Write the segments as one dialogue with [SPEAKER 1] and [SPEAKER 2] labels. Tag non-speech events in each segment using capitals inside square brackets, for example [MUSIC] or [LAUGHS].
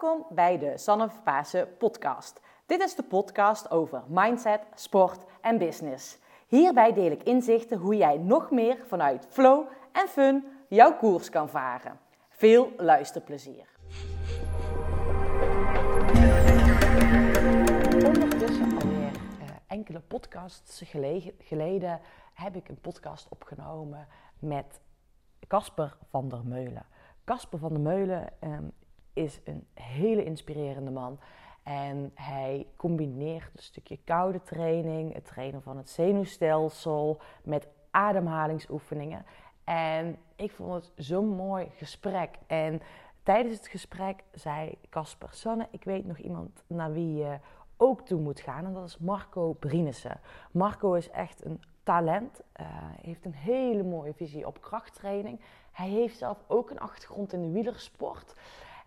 [SPEAKER 1] Welkom bij de Sanne podcast. Dit is de podcast over mindset, sport en business. Hierbij deel ik inzichten hoe jij nog meer vanuit flow en fun jouw koers kan varen. Veel luisterplezier. Ondertussen alweer uh, enkele podcasts geleden heb ik een podcast opgenomen met Casper van der Meulen. Casper van der Meulen um, is een hele inspirerende man. En hij combineert een stukje koude training, het trainen van het zenuwstelsel, met ademhalingsoefeningen. En ik vond het zo'n mooi gesprek. En tijdens het gesprek zei Casper, Sanne, ik weet nog iemand naar wie je ook toe moet gaan. En dat is Marco Brienissen. Marco is echt een talent. Uh, heeft een hele mooie visie op krachttraining. Hij heeft zelf ook een achtergrond in de wielersport.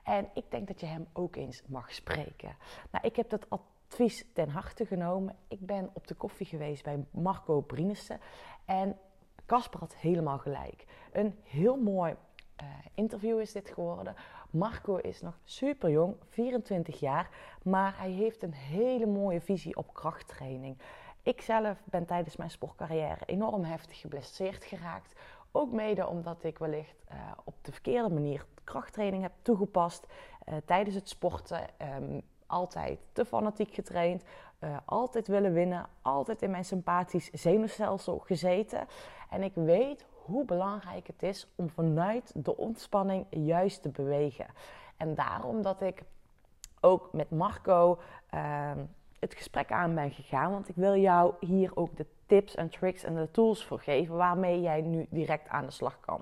[SPEAKER 1] En ik denk dat je hem ook eens mag spreken. Nou, ik heb dat advies ten harte genomen. Ik ben op de koffie geweest bij Marco Brienissen. En Casper had helemaal gelijk. Een heel mooi uh, interview is dit geworden. Marco is nog super jong, 24 jaar, maar hij heeft een hele mooie visie op krachttraining. Ik zelf ben tijdens mijn sportcarrière enorm heftig geblesseerd geraakt. Ook mede omdat ik wellicht uh, op de verkeerde manier krachttraining heb toegepast uh, tijdens het sporten. Um, altijd te fanatiek getraind, uh, altijd willen winnen, altijd in mijn sympathisch zenuwstelsel gezeten. En ik weet hoe belangrijk het is om vanuit de ontspanning juist te bewegen. En daarom dat ik ook met Marco uh, het gesprek aan ben gegaan. Want ik wil jou hier ook de tips en tricks en de tools voor geven waarmee jij nu direct aan de slag kan.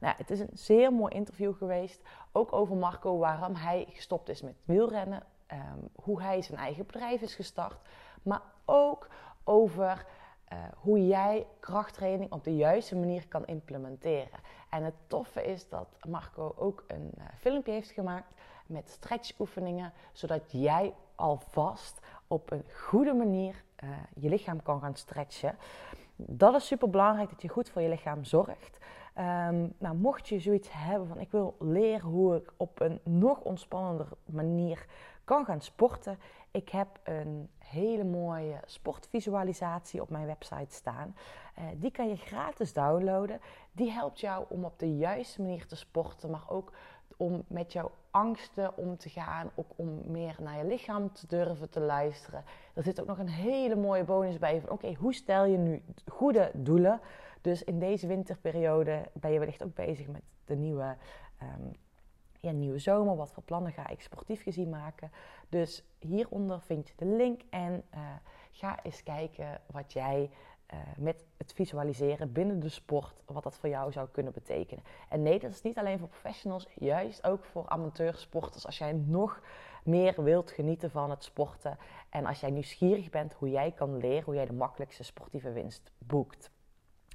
[SPEAKER 1] Nou, het is een zeer mooi interview geweest. Ook over Marco, waarom hij gestopt is met wielrennen. Um, hoe hij zijn eigen bedrijf is gestart. Maar ook over uh, hoe jij krachttraining op de juiste manier kan implementeren. En het toffe is dat Marco ook een uh, filmpje heeft gemaakt met stretchoefeningen, zodat jij alvast op een goede manier uh, je lichaam kan gaan stretchen. Dat is super belangrijk dat je goed voor je lichaam zorgt. Um, nou, mocht je zoiets hebben van ik wil leren hoe ik op een nog ontspannender manier kan gaan sporten. Ik heb een hele mooie sportvisualisatie op mijn website staan. Uh, die kan je gratis downloaden. Die helpt jou om op de juiste manier te sporten, maar ook om met jouw angsten om te gaan, ook om meer naar je lichaam te durven te luisteren. Er zit ook nog een hele mooie bonus bij van oké, hoe stel je nu goede doelen? Dus in deze winterperiode ben je wellicht ook bezig met de nieuwe, um, ja, nieuwe zomer. Wat voor plannen ga ik sportief gezien maken? Dus hieronder vind je de link en uh, ga eens kijken wat jij uh, met het visualiseren binnen de sport, wat dat voor jou zou kunnen betekenen. En nee, dat is niet alleen voor professionals, juist ook voor amateursporters. Als jij nog meer wilt genieten van het sporten en als jij nieuwsgierig bent hoe jij kan leren, hoe jij de makkelijkste sportieve winst boekt.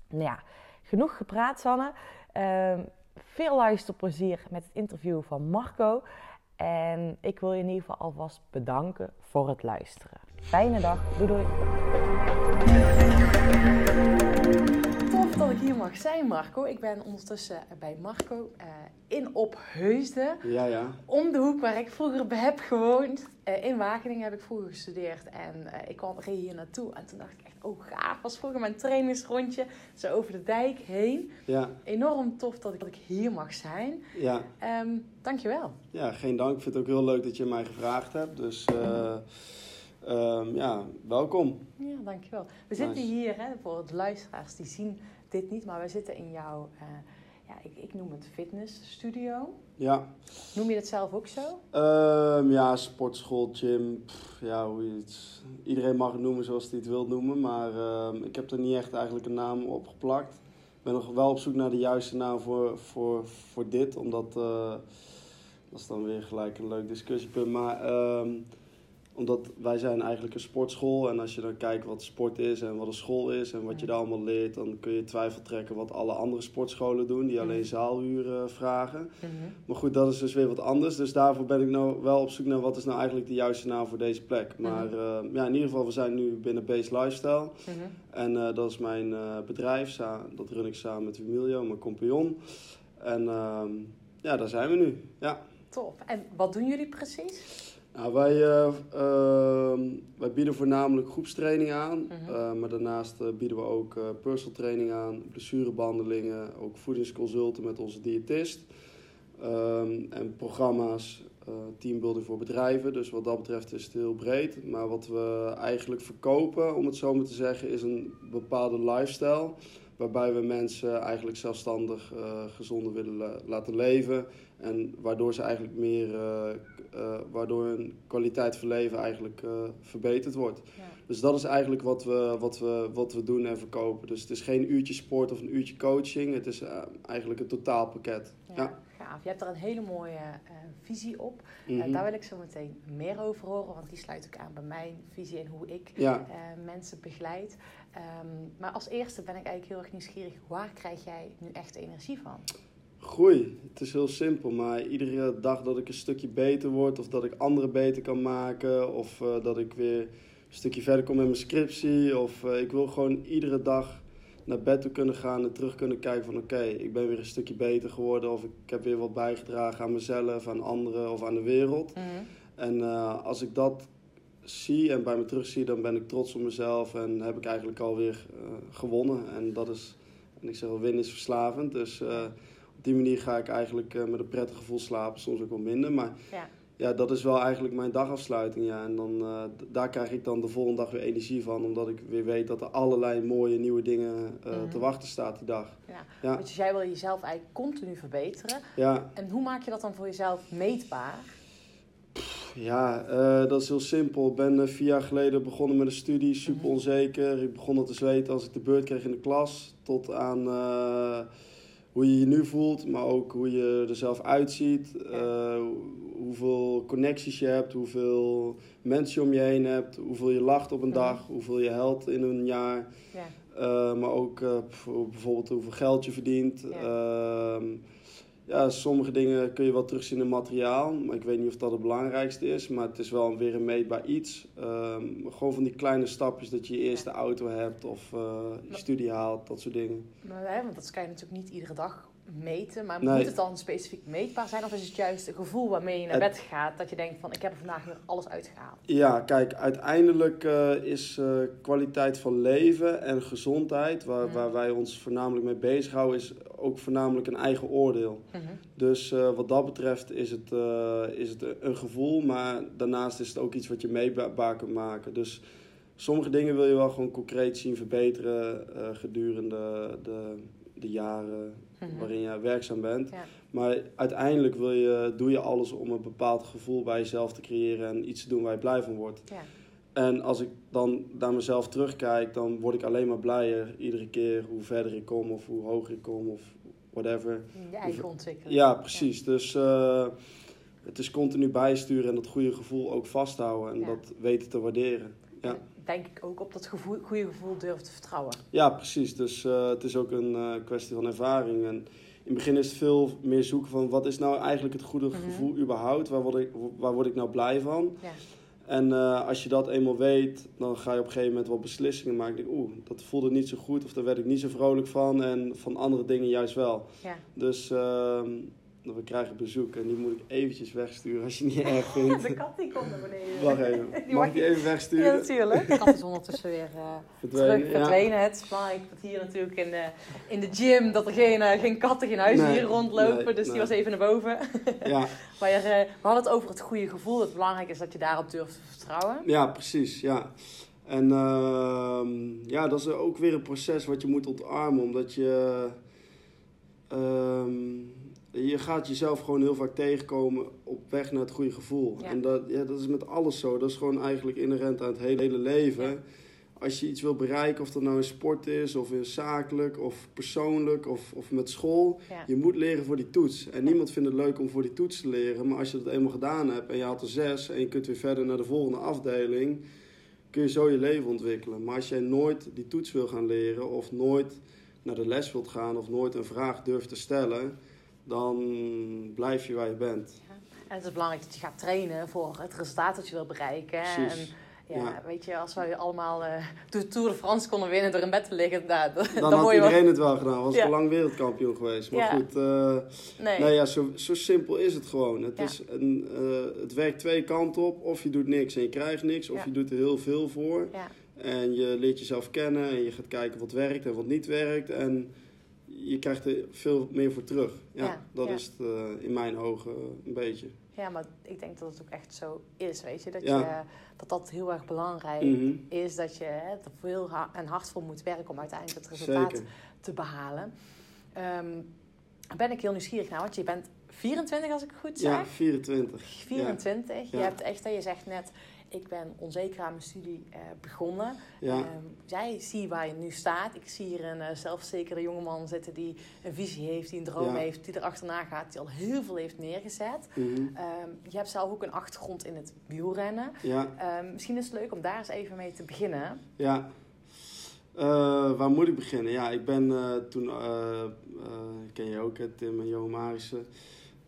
[SPEAKER 1] Nou ja, genoeg gepraat, Sanne. Uh, veel luisterplezier met het interview van Marco. En ik wil je in ieder geval alvast bedanken voor het luisteren. Fijne dag. Doei doei. Marco. Ik ben ondertussen bij Marco uh, in Opheusden.
[SPEAKER 2] Ja, ja.
[SPEAKER 1] Om de hoek waar ik vroeger heb gewoond. Uh, in Wageningen heb ik vroeger gestudeerd. En uh, ik kwam reed hier naartoe. En toen dacht ik echt, oh gaaf. Was vroeger mijn trainingsrondje. Zo over de dijk heen.
[SPEAKER 2] Ja.
[SPEAKER 1] Enorm tof dat ik, dat ik hier mag zijn.
[SPEAKER 2] Ja.
[SPEAKER 1] Um, dankjewel.
[SPEAKER 2] Ja, geen dank. Ik vind het ook heel leuk dat je mij gevraagd hebt. Dus... Um, ja, welkom.
[SPEAKER 1] Ja, dankjewel. We zitten hier, hè, voor de luisteraars die zien dit niet, maar we zitten in jouw, uh, ja, ik, ik, noem het fitnessstudio.
[SPEAKER 2] Ja.
[SPEAKER 1] Noem je dat zelf ook zo?
[SPEAKER 2] Um, ja, sportschool, gym, pff, ja, hoe je het, iedereen mag het noemen zoals hij het wil noemen, maar uh, ik heb er niet echt eigenlijk een naam op geplakt. Ik ben nog wel op zoek naar de juiste naam voor, voor, voor dit, omdat, uh, dat is dan weer gelijk een leuk discussiepunt, maar... Um, omdat wij zijn eigenlijk een sportschool. En als je dan kijkt wat sport is en wat een school is en wat je daar allemaal leert, dan kun je twijfel trekken wat alle andere sportscholen doen, die alleen zaalhuur vragen. Mm -hmm. Maar goed, dat is dus weer wat anders. Dus daarvoor ben ik nou wel op zoek naar wat is nou eigenlijk de juiste naam voor deze plek. Maar mm -hmm. uh, ja, in ieder geval, we zijn nu binnen Base Lifestyle. Mm -hmm. En uh, dat is mijn uh, bedrijf. Dat run ik samen met Emilio, mijn compagnon. En ja, daar zijn we nu. Ja.
[SPEAKER 1] top. En wat doen jullie precies?
[SPEAKER 2] Nou, wij, uh, uh, wij bieden voornamelijk groepstraining aan,
[SPEAKER 1] Mhm.
[SPEAKER 2] uh, maar daarnaast uh, bieden we ook personal training aan, blessurebehandelingen, ook voedingsconsulten met onze diëtist um, en programma's, teambuilding voor bedrijven. Dus wat dat betreft is het heel breed. Maar wat we eigenlijk verkopen, om het zo maar te zeggen, is een bepaalde lifestyle waarbij we mensen eigenlijk zelfstandig uh, gezonder willen la laten leven. En waardoor ze eigenlijk meer, uh, uh, waardoor hun kwaliteit van leven eigenlijk verbeterd wordt.
[SPEAKER 1] Ja.
[SPEAKER 2] Dus dat is eigenlijk wat we, wat, we, wat we doen en verkopen. Dus het is geen uurtje sport of een uurtje coaching. Het is eigenlijk een totaalpakket.
[SPEAKER 1] Ja,
[SPEAKER 2] Ja.
[SPEAKER 1] Gaaf. Je hebt er een hele mooie visie op.
[SPEAKER 2] Mm -hmm.
[SPEAKER 1] daar wil ik zo meteen meer over horen, want die sluit ook aan bij mijn visie en hoe ik
[SPEAKER 2] ja.
[SPEAKER 1] mensen begeleid. Um, maar als eerste ben ik eigenlijk heel erg nieuwsgierig. Waar krijg jij nu echt energie van?
[SPEAKER 2] Groei. Het is heel simpel, maar iedere dag dat ik een stukje beter word, of dat ik anderen beter kan maken, of dat ik weer een stukje verder kom met mijn scriptie, of ik wil gewoon iedere dag naar bed toe kunnen gaan en terug kunnen kijken van oké, okay, ik ben weer een stukje beter geworden, of ik heb weer wat bijgedragen aan mezelf, aan anderen of aan de wereld.
[SPEAKER 1] Mm -hmm.
[SPEAKER 2] En uh, als ik dat zie en bij me terugzie, dan ben ik trots op mezelf en heb ik eigenlijk alweer uh, gewonnen. En dat is, en ik zeg wel, winnen is verslavend. Dus uh, op die manier ga ik eigenlijk met een prettig gevoel slapen, soms ook wel minder. Maar
[SPEAKER 1] ja.
[SPEAKER 2] Ja, dat is wel eigenlijk mijn dagafsluiting. Ja. En dan, daar krijg ik dan de volgende dag weer energie van, omdat ik weer weet dat er allerlei mooie nieuwe dingen mm -hmm. te wachten staat die dag.
[SPEAKER 1] Ja.
[SPEAKER 2] Ja.
[SPEAKER 1] Dus jij wil jezelf eigenlijk continu verbeteren.
[SPEAKER 2] Ja.
[SPEAKER 1] En hoe maak je dat dan voor jezelf meetbaar?
[SPEAKER 2] Ja, uh, dat is heel simpel. Ik ben vier jaar geleden begonnen met een studie, super onzeker. Ik begon al te zweten als ik de beurt kreeg in de klas. Tot aan hoe je je nu voelt, maar ook hoe je er zelf uitziet. Hoeveel connecties je hebt, hoeveel mensen je om je heen hebt. Hoeveel je lacht op een dag, hoeveel je helpt in een jaar.
[SPEAKER 1] Ja.
[SPEAKER 2] maar ook bijvoorbeeld hoeveel geld je verdient. Ja ja, sommige dingen kun je wel terugzien in materiaal, maar ik weet niet of dat het belangrijkste is. Maar het is wel weer een meetbaar iets. Um, gewoon van die kleine stapjes dat je je eerste auto hebt of uh, je studie haalt, dat soort dingen.
[SPEAKER 1] Maar, hè, want dat kan je natuurlijk niet iedere dag meten. Maar
[SPEAKER 2] Nee.
[SPEAKER 1] moet het dan specifiek meetbaar zijn? Of is het juist een gevoel waarmee je naar
[SPEAKER 2] Het-
[SPEAKER 1] bed gaat dat je denkt van ik heb er vandaag weer alles uitgehaald?
[SPEAKER 2] Ja, kijk, uiteindelijk eh, is eh, kwaliteit van leven en gezondheid, waar,
[SPEAKER 1] Ja.
[SPEAKER 2] waar wij ons voornamelijk mee bezighouden, is ook voornamelijk een eigen oordeel.
[SPEAKER 1] Mhm.
[SPEAKER 2] Dus eh, wat dat betreft is het, is het een gevoel, maar daarnaast is het ook iets wat je meebaar kunt maken. Dus sommige dingen wil je wel gewoon concreet zien verbeteren gedurende de, de jaren
[SPEAKER 1] Mhm.
[SPEAKER 2] waarin je werkzaam bent.
[SPEAKER 1] Ja.
[SPEAKER 2] Maar uiteindelijk wil je, doe je alles om een bepaald gevoel bij jezelf te creëren en iets te doen waar je blij van wordt.
[SPEAKER 1] Ja.
[SPEAKER 2] En als ik dan naar mezelf terugkijk, dan word ik alleen maar blijer iedere keer hoe verder ik kom of hoe hoger ik kom of whatever.
[SPEAKER 1] Je eigen ontwikkeling.
[SPEAKER 2] Ja, precies. Dus eh, het is continu bijsturen en dat goede gevoel ook vasthouden en dat weten te waarderen. Ja.
[SPEAKER 1] En Denk ik ook op dat gevoel, goede gevoel durven te vertrouwen.
[SPEAKER 2] Ja, precies. Dus eh, het is ook een eh, kwestie van ervaring. En in het begin is het veel meer zoeken van wat is nou eigenlijk het goede
[SPEAKER 1] Mhm.
[SPEAKER 2] gevoel überhaupt? Waar word, ik, waar word ik nou blij van?
[SPEAKER 1] Ja.
[SPEAKER 2] En eh, als je dat eenmaal weet, dan ga je op een gegeven moment wat beslissingen maken. Ik denk, Oeh, dat voelde niet zo goed of daar werd ik niet zo vrolijk van. En van andere dingen juist wel.
[SPEAKER 1] Ja.
[SPEAKER 2] Dus ehm, we krijgen bezoek en die moet ik eventjes wegsturen als je het niet erg [LAUGHS] vindt.
[SPEAKER 1] De kat die komt naar beneden.
[SPEAKER 2] Wacht even. [LAUGHS]
[SPEAKER 1] Die
[SPEAKER 2] Mag
[SPEAKER 1] mag
[SPEAKER 2] ik die
[SPEAKER 1] je-
[SPEAKER 2] even
[SPEAKER 1] Ja,
[SPEAKER 2] wegsturen?
[SPEAKER 1] natuurlijk. De kat is ondertussen weer eh,
[SPEAKER 2] Verdwenen,
[SPEAKER 1] terug
[SPEAKER 2] ja.
[SPEAKER 1] verdwenen. Het is belangrijk dat hier natuurlijk in de, in de gym, dat er geen, eh, geen katten, geen huisdieren
[SPEAKER 2] Nee,
[SPEAKER 1] rondlopen.
[SPEAKER 2] nee,
[SPEAKER 1] dus die was even naar boven. [LAUGHS]
[SPEAKER 2] Ja,
[SPEAKER 1] Maar eh, we hadden het over het goede gevoel. Dat het belangrijk is dat je daarop durft te vertrouwen.
[SPEAKER 2] ja, precies. Ja. En ehm, ja, dat is ook weer een proces wat je moet ontarmen, omdat je. ehm, je gaat jezelf gewoon heel vaak tegenkomen op weg naar het goede gevoel.
[SPEAKER 1] Ja.
[SPEAKER 2] En dat, ja, dat is met alles zo. Dat is gewoon eigenlijk inherent aan het hele, hele leven.
[SPEAKER 1] Ja.
[SPEAKER 2] Als je iets wil bereiken, of dat nou in sport is, of in zakelijk, of persoonlijk, of, of met school,
[SPEAKER 1] Ja.
[SPEAKER 2] je moet leren voor die toets. En niemand vindt het leuk om voor die toets te leren. Maar als je dat eenmaal gedaan hebt en je had er zes en je kunt weer verder naar de volgende afdeling, kun je zo je leven ontwikkelen. Maar als jij nooit die toets wil gaan leren, of nooit naar de les wilt gaan, of nooit een vraag durft te stellen, dan blijf je waar je bent.
[SPEAKER 1] En het is belangrijk dat je gaat trainen voor het resultaat dat je wil bereiken.
[SPEAKER 2] Precies.
[SPEAKER 1] En Ja,
[SPEAKER 2] Ja.
[SPEAKER 1] weet je, als wij allemaal eh de Tour de France konden winnen door in bed te liggen, nou, dan,
[SPEAKER 2] Dan,
[SPEAKER 1] dan
[SPEAKER 2] had
[SPEAKER 1] wel...
[SPEAKER 2] iedereen het wel gedaan. Was
[SPEAKER 1] Ja.
[SPEAKER 2] lang wereldkampioen geweest. Maar
[SPEAKER 1] Ja.
[SPEAKER 2] goed, eh,
[SPEAKER 1] Nee.
[SPEAKER 2] nee, ja, zo, zo simpel is het gewoon. Het,
[SPEAKER 1] Ja.
[SPEAKER 2] is een, eh, het werkt twee kanten op. Of je doet niks en je krijgt niks. Of
[SPEAKER 1] Ja.
[SPEAKER 2] je doet er heel veel voor.
[SPEAKER 1] Ja.
[SPEAKER 2] En je leert jezelf kennen. En je gaat kijken wat werkt en wat niet werkt. En je krijgt er veel meer voor terug. Ja,
[SPEAKER 1] Ja,
[SPEAKER 2] dat
[SPEAKER 1] ja.
[SPEAKER 2] is het eh, in mijn ogen een beetje.
[SPEAKER 1] ja, maar ik denk dat het ook echt zo is, weet je. Dat,
[SPEAKER 2] Ja.
[SPEAKER 1] je, dat dat heel erg belangrijk
[SPEAKER 2] Mhm.
[SPEAKER 1] is. Dat je hè, er veel ha- en hard voor moet werken om uiteindelijk het resultaat
[SPEAKER 2] Zeker.
[SPEAKER 1] te behalen. Daar ben ik heel nieuwsgierig naar, want je bent 24 als ik het goed zeg.
[SPEAKER 2] Ja, 24.
[SPEAKER 1] 24. Je hebt echt, je zegt net, ik ben onzeker aan mijn studie eh, begonnen.
[SPEAKER 2] Ja,
[SPEAKER 1] Ehm, jij zie waar je nu staat. Ik zie hier een eh, zelfverzekerde jongeman zitten die een visie heeft, die een droom
[SPEAKER 2] Ja.
[SPEAKER 1] heeft, die erachterna gaat, die al heel veel heeft neergezet.
[SPEAKER 2] mhm.
[SPEAKER 1] Ehm, je hebt zelf ook een achtergrond in het wielrennen.
[SPEAKER 2] ja,
[SPEAKER 1] Ehm, misschien is het leuk om daar eens even mee te beginnen.
[SPEAKER 2] ja. Eh, waar moet ik beginnen? Ja, ik ben toen, ken je ook, hè, Tim en Jo Marissen.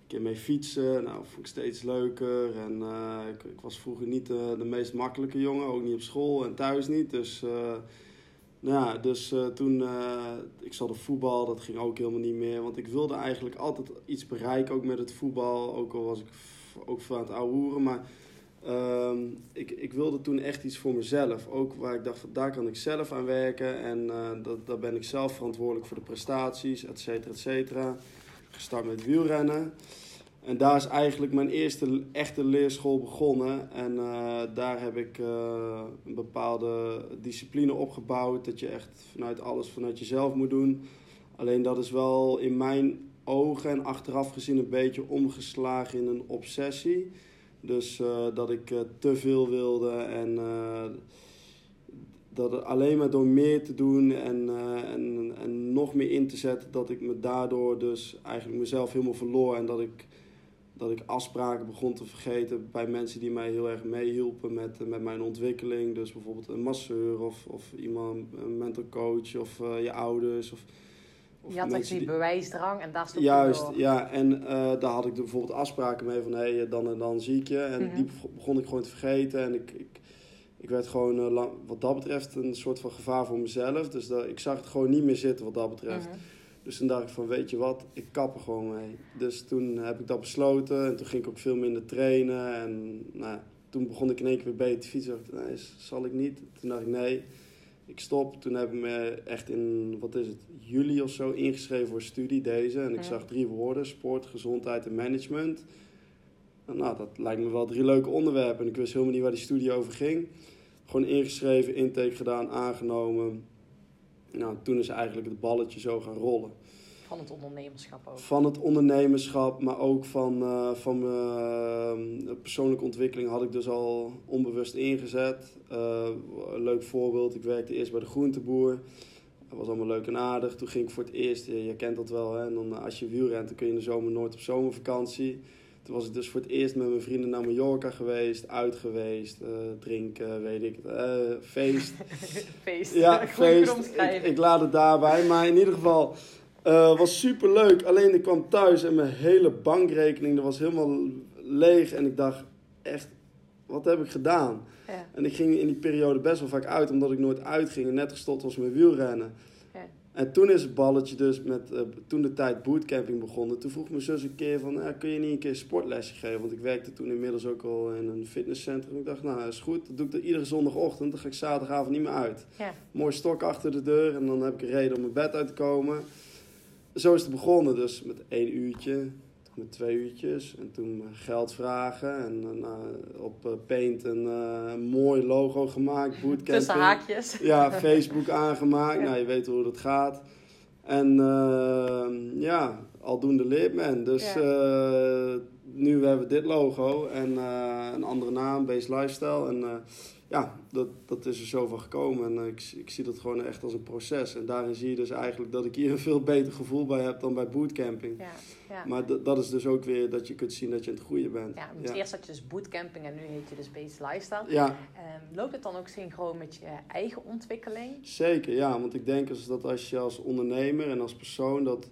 [SPEAKER 2] Keer mee fietsen, nou, vond ik steeds leuker. En eh, ik, ik was vroeger niet de, de meest makkelijke jongen, ook niet op school en thuis niet. Dus, eh, nou dus eh, toen, eh, ik zat op voetbal, dat ging ook helemaal niet meer. Want ik wilde eigenlijk altijd iets bereiken, ook met het voetbal. Ook al was ik ook veel aan het ouwehoeren, maar... Ehm, ik, ik wilde toen echt iets voor mezelf. Ook waar ik dacht, daar kan ik zelf aan werken. En eh, dat, daar ben ik zelf verantwoordelijk voor de prestaties, et cetera, et cetera. Gestart met wielrennen. En daar is eigenlijk mijn eerste echte leerschool begonnen. En eh, daar heb ik eh, een bepaalde discipline opgebouwd. Dat je echt vanuit alles vanuit jezelf moet doen. Alleen dat is wel in mijn ogen en achteraf gezien een beetje omgeslagen in een obsessie. Dus eh, dat ik te veel wilde en dat alleen maar door meer te doen en, eh, en, en nog meer in te zetten, dat ik me daardoor dus eigenlijk mezelf helemaal verloor en dat ik, dat ik afspraken begon te vergeten bij mensen die mij heel erg meehielpen met, met mijn ontwikkeling. Dus bijvoorbeeld een masseur of, of iemand, een mental coach of eh, je ouders. Of, of
[SPEAKER 1] je had
[SPEAKER 2] mensen
[SPEAKER 1] die bewijsdrang en daar stond
[SPEAKER 2] Juist,
[SPEAKER 1] door.
[SPEAKER 2] ja. En eh, daar had ik bijvoorbeeld afspraken mee van, hé, hey, dan en dan zie ik je. En
[SPEAKER 1] Mhm.
[SPEAKER 2] die beg- begon ik gewoon te vergeten. En ik, ik, ik werd gewoon, eh, lang, wat dat betreft, een soort van gevaar voor mezelf. Dus dat, ik zag het gewoon niet meer zitten wat dat betreft.
[SPEAKER 1] Mhm.
[SPEAKER 2] Dus toen dacht ik van, weet je wat, ik kap er gewoon mee. Dus toen heb ik dat besloten. En toen ging ik ook veel minder trainen. En nou, toen begon ik in één keer weer beter te fietsen. Dacht ik, nee, zal ik niet? Toen dacht ik, nee, ik stop. Toen heb ik me echt in, wat is het, juli of zo ingeschreven voor studie, deze. En ik
[SPEAKER 1] Ja.
[SPEAKER 2] zag drie woorden, sport, gezondheid en management. En nou, dat lijkt me wel drie leuke onderwerpen. En ik wist helemaal niet waar die studie over ging. Gewoon ingeschreven, intake gedaan, aangenomen. Nou, toen is eigenlijk het balletje zo gaan rollen.
[SPEAKER 1] Van het ondernemerschap ook.
[SPEAKER 2] Van het ondernemerschap, maar ook van, eh, van mijn eh, persoonlijke ontwikkeling had ik dus al onbewust ingezet. Eh, een leuk voorbeeld, ik werkte eerst bij de groenteboer. Dat was allemaal leuk en aardig. Toen ging ik voor het eerst, je, je kent dat wel, hè? En dan, eh, als je wielrent, dan kun je in de zomer nooit op zomervakantie. Toen was ik dus voor het eerst met mijn vrienden naar Mallorca geweest, uit geweest, eh, drinken, weet ik eh, feest. [LAUGHS]
[SPEAKER 1] feest.
[SPEAKER 2] Ja, feest. Ik, ik laat het daarbij. Maar in ieder geval, eh was super leuk. Alleen ik kwam thuis en mijn hele bankrekening dat was helemaal leeg. En ik dacht, echt, wat heb ik gedaan?
[SPEAKER 1] Ja.
[SPEAKER 2] En ik ging in die periode best wel vaak uit, omdat ik nooit uitging en net gestopt was met wielrennen. En toen is het balletje dus met, eh, toen de tijd bootcamping begonnen. Toen vroeg mijn zus een keer van, kun je niet een keer sportlesje geven? Want ik werkte toen inmiddels ook al in een fitnesscentrum. Ik dacht, nou, is goed. Dat doe ik dan iedere zondagochtend. Dan ga ik zaterdagavond niet meer uit.
[SPEAKER 1] Ja.
[SPEAKER 2] Mooi stok achter de deur en dan heb ik een reden om mijn bed uit te komen. Zo is het begonnen, dus met één uurtje, met twee uurtjes. En toen eh, geld vragen en nou, op eh, Paint een mooi logo gemaakt, [LAUGHS] bootcamping.
[SPEAKER 1] Tussen haakjes.
[SPEAKER 2] Ja, Facebook aangemaakt. Nou, je weet hoe dat gaat. En eh, ja, aldoende leert men. Dus
[SPEAKER 1] Ja.
[SPEAKER 2] nu hebben we dit logo en een andere naam, Base Lifestyle. En ja, dat, dat is er zo van gekomen. En eh, ik, ik zie dat gewoon echt als een proces. En daarin zie je dus eigenlijk dat ik hier een veel beter gevoel bij heb dan bij bootcamping.
[SPEAKER 1] Ja, ja.
[SPEAKER 2] Maar dat is dus ook weer dat je kunt zien dat je aan het groeien bent.
[SPEAKER 1] ja, want eerst had je dus bootcamping en nu heet je dus Base Lifestyle.
[SPEAKER 2] Ja,
[SPEAKER 1] Ehm, loopt het dan ook synchroon met je eigen ontwikkeling?
[SPEAKER 2] Zeker, ja. Want ik denk als, dat als je als ondernemer en als persoon dat,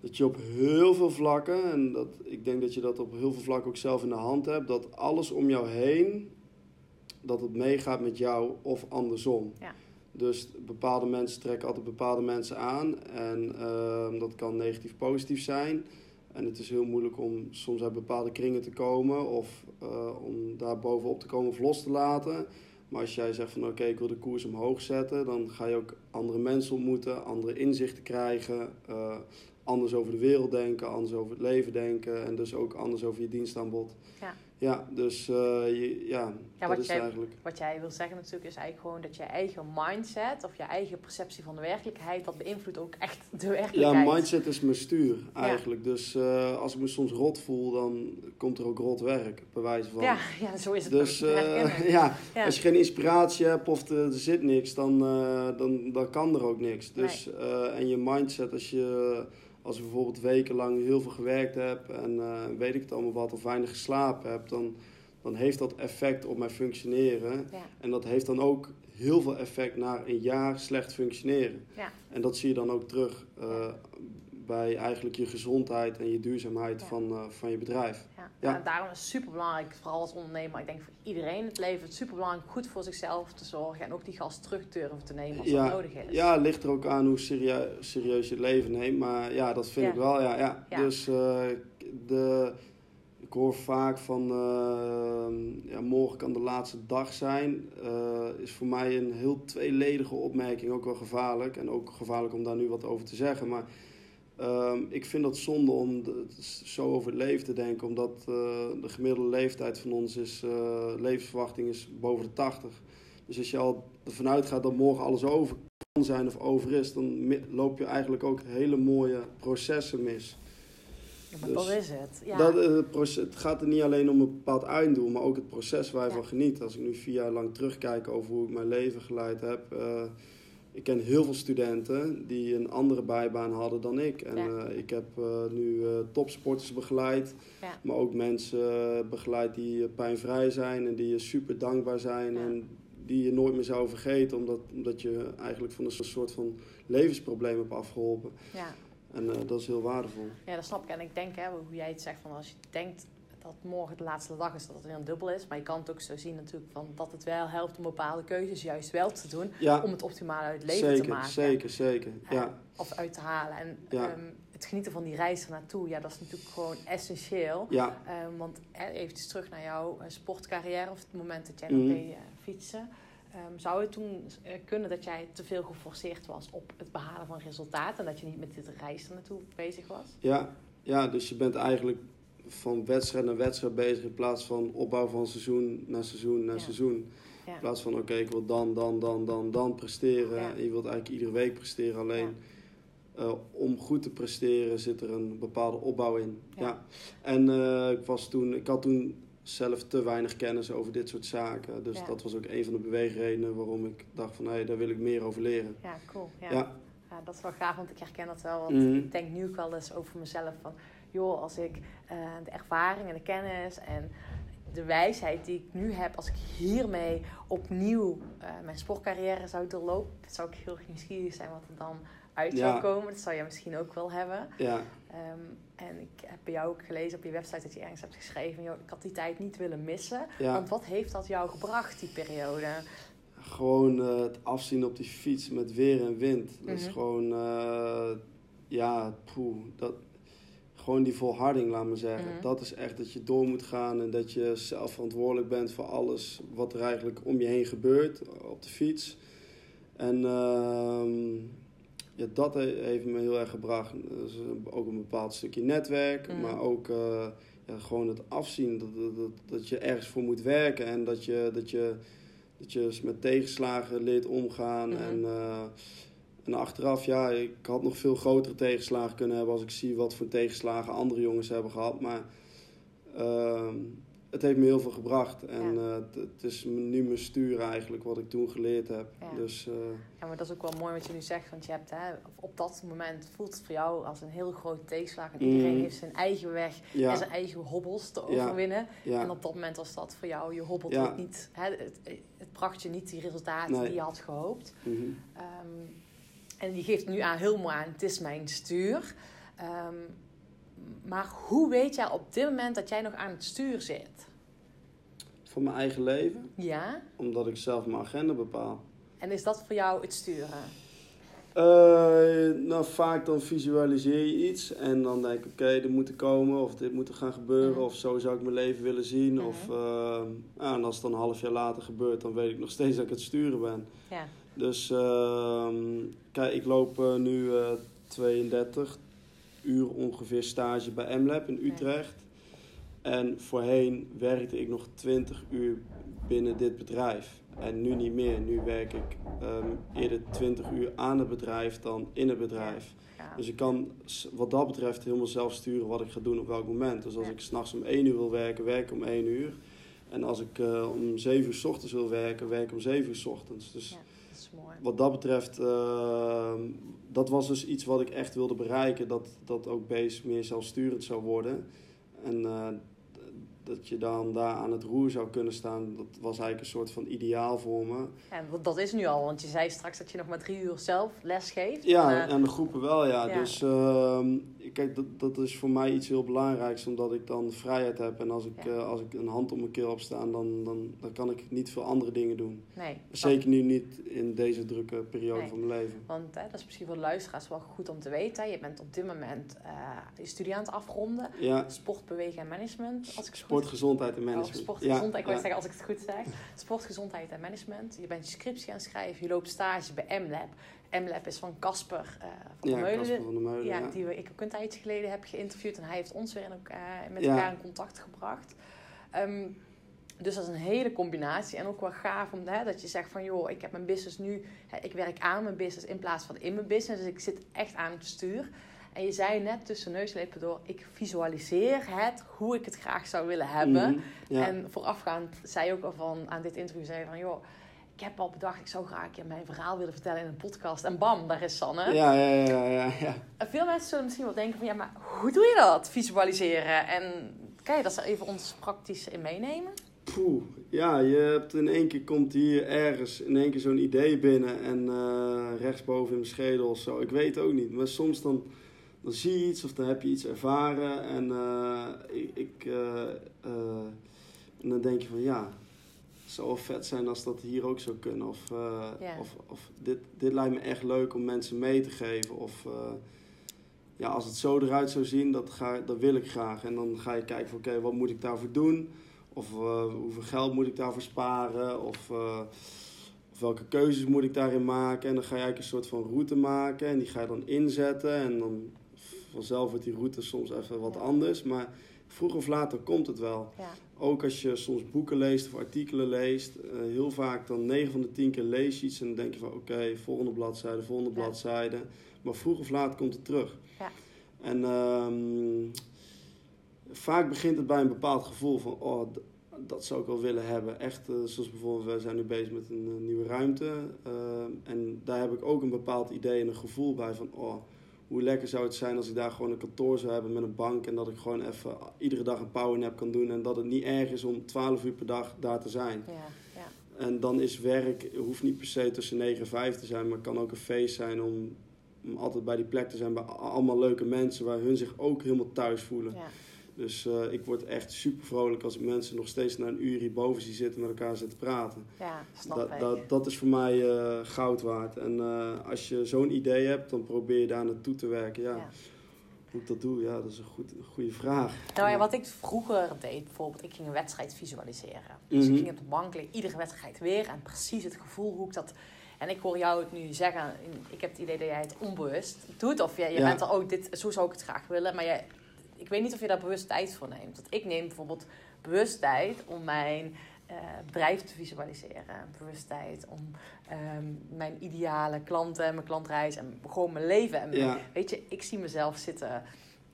[SPEAKER 2] dat je op heel veel vlakken, en dat, ik denk dat je dat op heel veel vlakken ook zelf in de hand hebt, dat alles om jou heen dat het meegaat met jou of andersom.
[SPEAKER 1] Ja.
[SPEAKER 2] Dus bepaalde mensen trekken altijd bepaalde mensen aan. En ehm, dat kan negatief positief zijn. En het is heel moeilijk om soms uit bepaalde kringen te komen of eh, om daar bovenop te komen of los te laten. Maar als jij zegt van oké, ik wil de koers omhoog zetten, dan ga je ook andere mensen ontmoeten, andere inzichten krijgen, eh, anders over de wereld denken, anders over het leven denken en dus ook anders over je dienstaanbod.
[SPEAKER 1] Ja.
[SPEAKER 2] Ja, dus eh, je, ja, dat
[SPEAKER 1] wat
[SPEAKER 2] is
[SPEAKER 1] jij-
[SPEAKER 2] eigenlijk.
[SPEAKER 1] Wat jij wil zeggen natuurlijk is eigenlijk gewoon dat je eigen mindset of je eigen perceptie van de werkelijkheid, dat beïnvloedt ook echt de
[SPEAKER 2] Ja,
[SPEAKER 1] werkelijkheid.
[SPEAKER 2] mindset is mijn stuur eigenlijk. Dus eh, als ik me soms rot voel, dan komt er ook rot werk, bij wijze van.
[SPEAKER 1] Ja, ja, zo is het.
[SPEAKER 2] Dus eh, ja,
[SPEAKER 1] Ja.
[SPEAKER 2] als je geen inspiratie hebt of er, er zit niks, dan, dan, dan kan er ook niks. Dus, en je mindset, als je, als je bijvoorbeeld wekenlang heel veel gewerkt hebt en eh, weet ik het allemaal wat, of weinig geslapen hebt, dan, dan heeft dat effect op mijn functioneren.
[SPEAKER 1] Ja.
[SPEAKER 2] En dat heeft dan ook heel veel effect naar een jaar slecht functioneren.
[SPEAKER 1] Ja.
[SPEAKER 2] En dat zie je dan ook terug eh, bij eigenlijk je gezondheid en je duurzaamheid
[SPEAKER 1] Ja.
[SPEAKER 2] van, eh, van je bedrijf.
[SPEAKER 1] Ja. Daarom is het super belangrijk, vooral als ondernemer, ik denk voor iedereen in het leven, het is super belangrijk goed voor zichzelf te zorgen en ook die gas terug durven te nemen als
[SPEAKER 2] Ja.
[SPEAKER 1] dat nodig is.
[SPEAKER 2] Ja, het ligt er ook aan hoe serie- serieus je het leven neemt. Maar ja, dat vind ik wel. Ja, ja. Dus eh, de, ik hoor vaak van eh, ja, morgen kan de laatste dag zijn. Is voor mij een heel tweeledige opmerking. Ook wel gevaarlijk. En ook gevaarlijk om daar nu wat over te zeggen. Maar ehm, ik vind dat zonde om de- zo over het leven te denken. Omdat eh, de gemiddelde leeftijd van ons is, eh, levensverwachting is boven de 80. Dus als je al ervan uitgaat dat morgen alles over kan zijn of over is, dan loop je eigenlijk ook hele mooie processen mis.
[SPEAKER 1] Ja, maar
[SPEAKER 2] Dus
[SPEAKER 1] dat is het. Ja.
[SPEAKER 2] Dat, eh, het, proces, het gaat er niet alleen om een bepaald einddoel, maar ook het proces waar je
[SPEAKER 1] Ja.
[SPEAKER 2] van geniet. Als ik nu vier jaar lang terugkijk over hoe ik mijn leven geleid heb. Ik ken heel veel studenten die een andere bijbaan hadden dan ik. En
[SPEAKER 1] Ja.
[SPEAKER 2] eh, ik heb eh, nu eh, topsporters begeleid,
[SPEAKER 1] Ja.
[SPEAKER 2] maar ook mensen begeleid die pijnvrij zijn en die je super dankbaar zijn.
[SPEAKER 1] Ja.
[SPEAKER 2] En die je nooit meer zou vergeten, omdat, omdat je eigenlijk van een soort van levensprobleem hebt afgeholpen.
[SPEAKER 1] ja.
[SPEAKER 2] En dat is heel waardevol.
[SPEAKER 1] Ja, dat snap ik. En ik denk, hè, hoe jij het zegt, van als je denkt dat morgen de laatste dag is, dat het weer een dubbel is. Maar je kan het ook zo zien natuurlijk, van dat het wel helpt om bepaalde keuzes juist wel te doen.
[SPEAKER 2] Ja,
[SPEAKER 1] Om het optimale uit het leven
[SPEAKER 2] zeker,
[SPEAKER 1] te maken.
[SPEAKER 2] zeker, zeker.
[SPEAKER 1] Ja.
[SPEAKER 2] Ja,
[SPEAKER 1] Of uit te halen. En
[SPEAKER 2] Ja.
[SPEAKER 1] ehm, het genieten van die reis ernaartoe, ja, dat is natuurlijk gewoon essentieel.
[SPEAKER 2] ja,
[SPEAKER 1] Ehm, want eh, eventjes terug naar jouw eh, sportcarrière, of het moment dat jij nog
[SPEAKER 2] Mhm.
[SPEAKER 1] deed eh, fietsen. Ehm, zou het toen eh, kunnen dat jij te veel geforceerd was op het behalen van resultaten en dat je niet met dit reis er naartoe bezig was?
[SPEAKER 2] ja, ja, dus je bent eigenlijk van wedstrijd naar wedstrijd bezig in plaats van opbouw van seizoen naar seizoen naar
[SPEAKER 1] Ja.
[SPEAKER 2] seizoen.
[SPEAKER 1] Ja.
[SPEAKER 2] In plaats van oké, ik wil dan, dan, dan, dan, dan presteren.
[SPEAKER 1] Ja.
[SPEAKER 2] Je wilt eigenlijk iedere week presteren. Alleen eh, om goed te presteren zit er een bepaalde opbouw in.
[SPEAKER 1] Ja.
[SPEAKER 2] En eh, ik, was toen, ik had toen zelf te weinig kennis over dit soort zaken. Dus dat was ook een van de beweegredenen waarom ik dacht van hé, daar wil ik meer over leren.
[SPEAKER 1] Ja, cool. Ja.
[SPEAKER 2] Ja.
[SPEAKER 1] Ja, dat is wel gaaf, want ik herken dat wel. Want
[SPEAKER 2] Mhm.
[SPEAKER 1] ik denk nu ook wel eens over mezelf van... joh, als ik eh, de ervaring en de kennis en de wijsheid die ik nu heb... als ik hiermee opnieuw eh, mijn sportcarrière zou doorlopen... zou ik heel erg nieuwsgierig zijn wat er dan uit
[SPEAKER 2] Ja.
[SPEAKER 1] zou komen. Dat zou jij misschien ook wel hebben.
[SPEAKER 2] Ja,
[SPEAKER 1] Ehm, en ik heb bij jou ook gelezen op je website dat je ergens hebt geschreven... Joh, ik had die tijd niet willen missen.
[SPEAKER 2] ja.
[SPEAKER 1] Want wat heeft dat jou gebracht, die periode?
[SPEAKER 2] Gewoon eh, het afzien op die fiets met weer en wind. Dat is
[SPEAKER 1] Mhm.
[SPEAKER 2] gewoon, ja, poeh, dat, gewoon die volharding, laat me zeggen.
[SPEAKER 1] Mhm.
[SPEAKER 2] Dat is echt dat je door moet gaan en dat je zelf verantwoordelijk bent voor alles wat er eigenlijk om je heen gebeurt op de fiets. En ehm, ja, dat he- heeft me heel erg gebracht. Dus ook een bepaald stukje netwerk,
[SPEAKER 1] Mhm.
[SPEAKER 2] maar ook eh, ja, gewoon het afzien. Dat, dat, dat, je ergens voor moet werken en dat je, dat je, dat je met tegenslagen leert omgaan.
[SPEAKER 1] Mhm.
[SPEAKER 2] En, eh, en achteraf, ja, ik had nog veel grotere tegenslagen kunnen hebben als ik zie wat voor tegenslagen andere jongens hebben gehad. Maar ehm, het heeft me heel veel gebracht. En
[SPEAKER 1] Ja.
[SPEAKER 2] eh, het, is nu mijn stuur eigenlijk wat ik toen geleerd heb.
[SPEAKER 1] Ja.
[SPEAKER 2] Dus eh,
[SPEAKER 1] Ja, maar dat is ook wel mooi wat je nu zegt. Want je hebt hè, op dat moment voelt het voor jou als een heel grote tegenslag. En iedereen
[SPEAKER 2] Mhm.
[SPEAKER 1] heeft zijn eigen weg en zijn eigen hobbels te
[SPEAKER 2] Ja.
[SPEAKER 1] overwinnen. En op dat moment was dat voor jou, je hobbelt
[SPEAKER 2] Ja.
[SPEAKER 1] ook niet. Hè, het, het bracht je niet die resultaten
[SPEAKER 2] Nee.
[SPEAKER 1] die je had gehoopt. Ehm, en die geeft nu aan, heel mooi aan, het is mijn stuur. Ehm, maar hoe weet jij op dit moment dat jij nog aan het stuur zit?
[SPEAKER 2] van mijn eigen leven.
[SPEAKER 1] Ja?
[SPEAKER 2] Omdat ik zelf mijn agenda bepaal.
[SPEAKER 1] En is dat voor jou het sturen?
[SPEAKER 2] Eh, nou, vaak dan visualiseer je iets en dan denk ik, oké, dit moet er komen of dit moet er gaan gebeuren
[SPEAKER 1] Mhm.
[SPEAKER 2] of zo zou ik mijn leven willen zien.
[SPEAKER 1] Mhm.
[SPEAKER 2] Of, eh, ja, en als het dan een half jaar later gebeurt, dan weet ik nog steeds dat ik het sturen ben.
[SPEAKER 1] Ja.
[SPEAKER 2] Dus ehm, kijk, ik loop eh, nu eh 32 uur ongeveer stage bij MLab in Utrecht. En voorheen werkte ik nog 20 uur binnen dit bedrijf. En nu niet meer. Nu werk ik ehm, eerder 20 uur aan het bedrijf dan in het bedrijf.
[SPEAKER 1] ja.
[SPEAKER 2] Dus ik kan wat dat betreft helemaal zelf sturen wat ik ga doen op welk moment. Dus als
[SPEAKER 1] Ja.
[SPEAKER 2] ik s'nachts om 1 uur wil werken, werk ik om 1 uur. En als ik eh, om 7 uur s ochtends wil werken, werk ik om 7 uur s ochtends. Dus
[SPEAKER 1] is mooi.
[SPEAKER 2] wat dat betreft, ehm, dat was dus iets wat ik echt wilde bereiken. Dat, dat ook Base meer zelfsturend zou worden. En eh, dat je dan daar aan het roer zou kunnen staan, dat was eigenlijk een soort van ideaal voor me.
[SPEAKER 1] En dat is nu al, want je zei straks dat je nog maar drie uur zelf les geeft.
[SPEAKER 2] Ja,
[SPEAKER 1] En, eh,
[SPEAKER 2] en de groepen wel, ja.
[SPEAKER 1] ja.
[SPEAKER 2] Dus ehm, kijk, dat, dat is voor mij iets heel belangrijks, omdat ik dan vrijheid heb. En als ik,
[SPEAKER 1] Ja.
[SPEAKER 2] eh, als ik een hand op mijn keel heb staan, dan, dan, dan kan ik niet veel andere dingen doen.
[SPEAKER 1] nee.
[SPEAKER 2] Zeker nu niet in deze drukke periode
[SPEAKER 1] Nee.
[SPEAKER 2] van mijn leven.
[SPEAKER 1] Want hè, dat is misschien voor luisteraars wel goed om te weten. Je bent op dit moment eh, je studie aan het afronden.
[SPEAKER 2] Ja,
[SPEAKER 1] Sport, bewegen en management. Als ik
[SPEAKER 2] sport,
[SPEAKER 1] goed...
[SPEAKER 2] gezondheid en
[SPEAKER 1] Oh,
[SPEAKER 2] management.
[SPEAKER 1] sport,
[SPEAKER 2] Ja,
[SPEAKER 1] gezondheid. Ik
[SPEAKER 2] ja.
[SPEAKER 1] zeggen als ik het goed zeg. Sport, gezondheid en management. Je bent je scriptie aan het schrijven. Je loopt stage bij MLab. MLab is van Casper eh van
[SPEAKER 2] Ja,
[SPEAKER 1] der Meulen.
[SPEAKER 2] Van der Meulen,
[SPEAKER 1] ja,
[SPEAKER 2] ja.
[SPEAKER 1] die we, ik ook een tijdje geleden heb geïnterviewd. En hij heeft ons weer in elkaar, met
[SPEAKER 2] Ja.
[SPEAKER 1] elkaar in contact gebracht. Ehm, dus dat is een hele combinatie. En ook wel gaaf om, hè, dat je zegt van... joh, ik heb mijn business nu... Hè, ik werk aan mijn business in plaats van in mijn business. Dus ik zit echt aan het stuur. En je zei net tussen neus en lippen door... ik visualiseer het hoe ik het graag zou willen hebben.
[SPEAKER 2] Ja.
[SPEAKER 1] En voorafgaand zei je ook al van... aan dit interview zei je van... joh, ik heb al bedacht... ik zou graag een keer mijn verhaal willen vertellen in een podcast. En bam, daar is Sanne.
[SPEAKER 2] ja, ja, ja, ja, ja.
[SPEAKER 1] En veel mensen zullen misschien wel denken van ja, maar hoe doe je dat? Visualiseren. En kan je dat even ons praktisch in meenemen?
[SPEAKER 2] Poeh, ja, je hebt in één keer komt hier ergens in één keer zo'n idee binnen en eh, rechtsboven in mijn schedel of zo. Ik weet ook niet, maar soms dan, dan zie je iets of dan heb je iets ervaren en eh, ik, eh, en dan denk je van ja, zou wel vet zijn als dat hier ook zou kunnen. Of, eh, of, of dit, dit lijkt me echt leuk om mensen mee te geven. Of eh, ja, als het zo eruit zou zien, dat, ga, dat wil ik graag. En dan ga je kijken van oké, wat moet ik daarvoor doen? Of eh, hoeveel geld moet ik daarvoor sparen? Of, of welke keuzes moet ik daarin maken? En dan ga je eigenlijk een soort van route maken. En die ga je dan inzetten. En dan vanzelf wordt die route soms even wat anders. Maar vroeg of later komt het wel.
[SPEAKER 1] Ja.
[SPEAKER 2] Ook als je soms boeken leest of artikelen leest. eh, heel vaak dan 9 van de 10 keer lees je iets. En dan denk je van oké, volgende bladzijde, volgende
[SPEAKER 1] Ja.
[SPEAKER 2] bladzijde. Maar vroeg of laat komt het terug.
[SPEAKER 1] Ja.
[SPEAKER 2] En ehm, vaak begint het bij een bepaald gevoel van, oh, dat zou ik wel willen hebben. Echt, eh, zoals bijvoorbeeld, we zijn nu bezig met een eh, nieuwe ruimte. ehm, en daar heb ik ook een bepaald idee en een gevoel bij van, oh, hoe lekker zou het zijn als ik daar gewoon een kantoor zou hebben met een bank. En dat ik gewoon even iedere dag een powernap kan doen. En dat het niet erg is om 12 uur per dag daar te zijn.
[SPEAKER 1] Ja, ja.
[SPEAKER 2] En dan is werk, hoeft niet per se tussen 9 en 5 te zijn, maar het kan ook een feest zijn om, om altijd bij die plek te zijn bij allemaal leuke mensen waar hun zich ook helemaal thuis voelen.
[SPEAKER 1] ja.
[SPEAKER 2] Dus eh, ik word echt super vrolijk als ik mensen nog steeds na een uur hierboven zie zitten met elkaar zitten praten.
[SPEAKER 1] ja snap
[SPEAKER 2] Dat,
[SPEAKER 1] ik.
[SPEAKER 2] dat, dat is voor mij eh, goud waard. En eh, als je zo'n idee hebt, dan probeer je daar naartoe te werken. Ja,
[SPEAKER 1] Ja.
[SPEAKER 2] Hoe ik dat doe, ja, dat is een, goed, een goede vraag.
[SPEAKER 1] Nou ja, wat ik vroeger deed, bijvoorbeeld, ik ging een wedstrijd visualiseren. Dus ik
[SPEAKER 2] Mhm.
[SPEAKER 1] ging op de bank liggen, iedere wedstrijd weer. En precies het gevoel hoe ik dat... En ik hoor jou het nu zeggen, ik heb het idee dat jij het onbewust doet. Of je, je
[SPEAKER 2] Ja.
[SPEAKER 1] bent er ook, dit, zo zou ik het graag willen. Maar jij, ik weet niet of je daar bewust tijd voor neemt. Want ik neem bijvoorbeeld bewust tijd om mijn eh, bedrijf te visualiseren. Bewust tijd om ehm, mijn ideale klanten, mijn klantreis en gewoon mijn leven. En
[SPEAKER 2] Ja,
[SPEAKER 1] Weet je, ik zie mezelf zitten.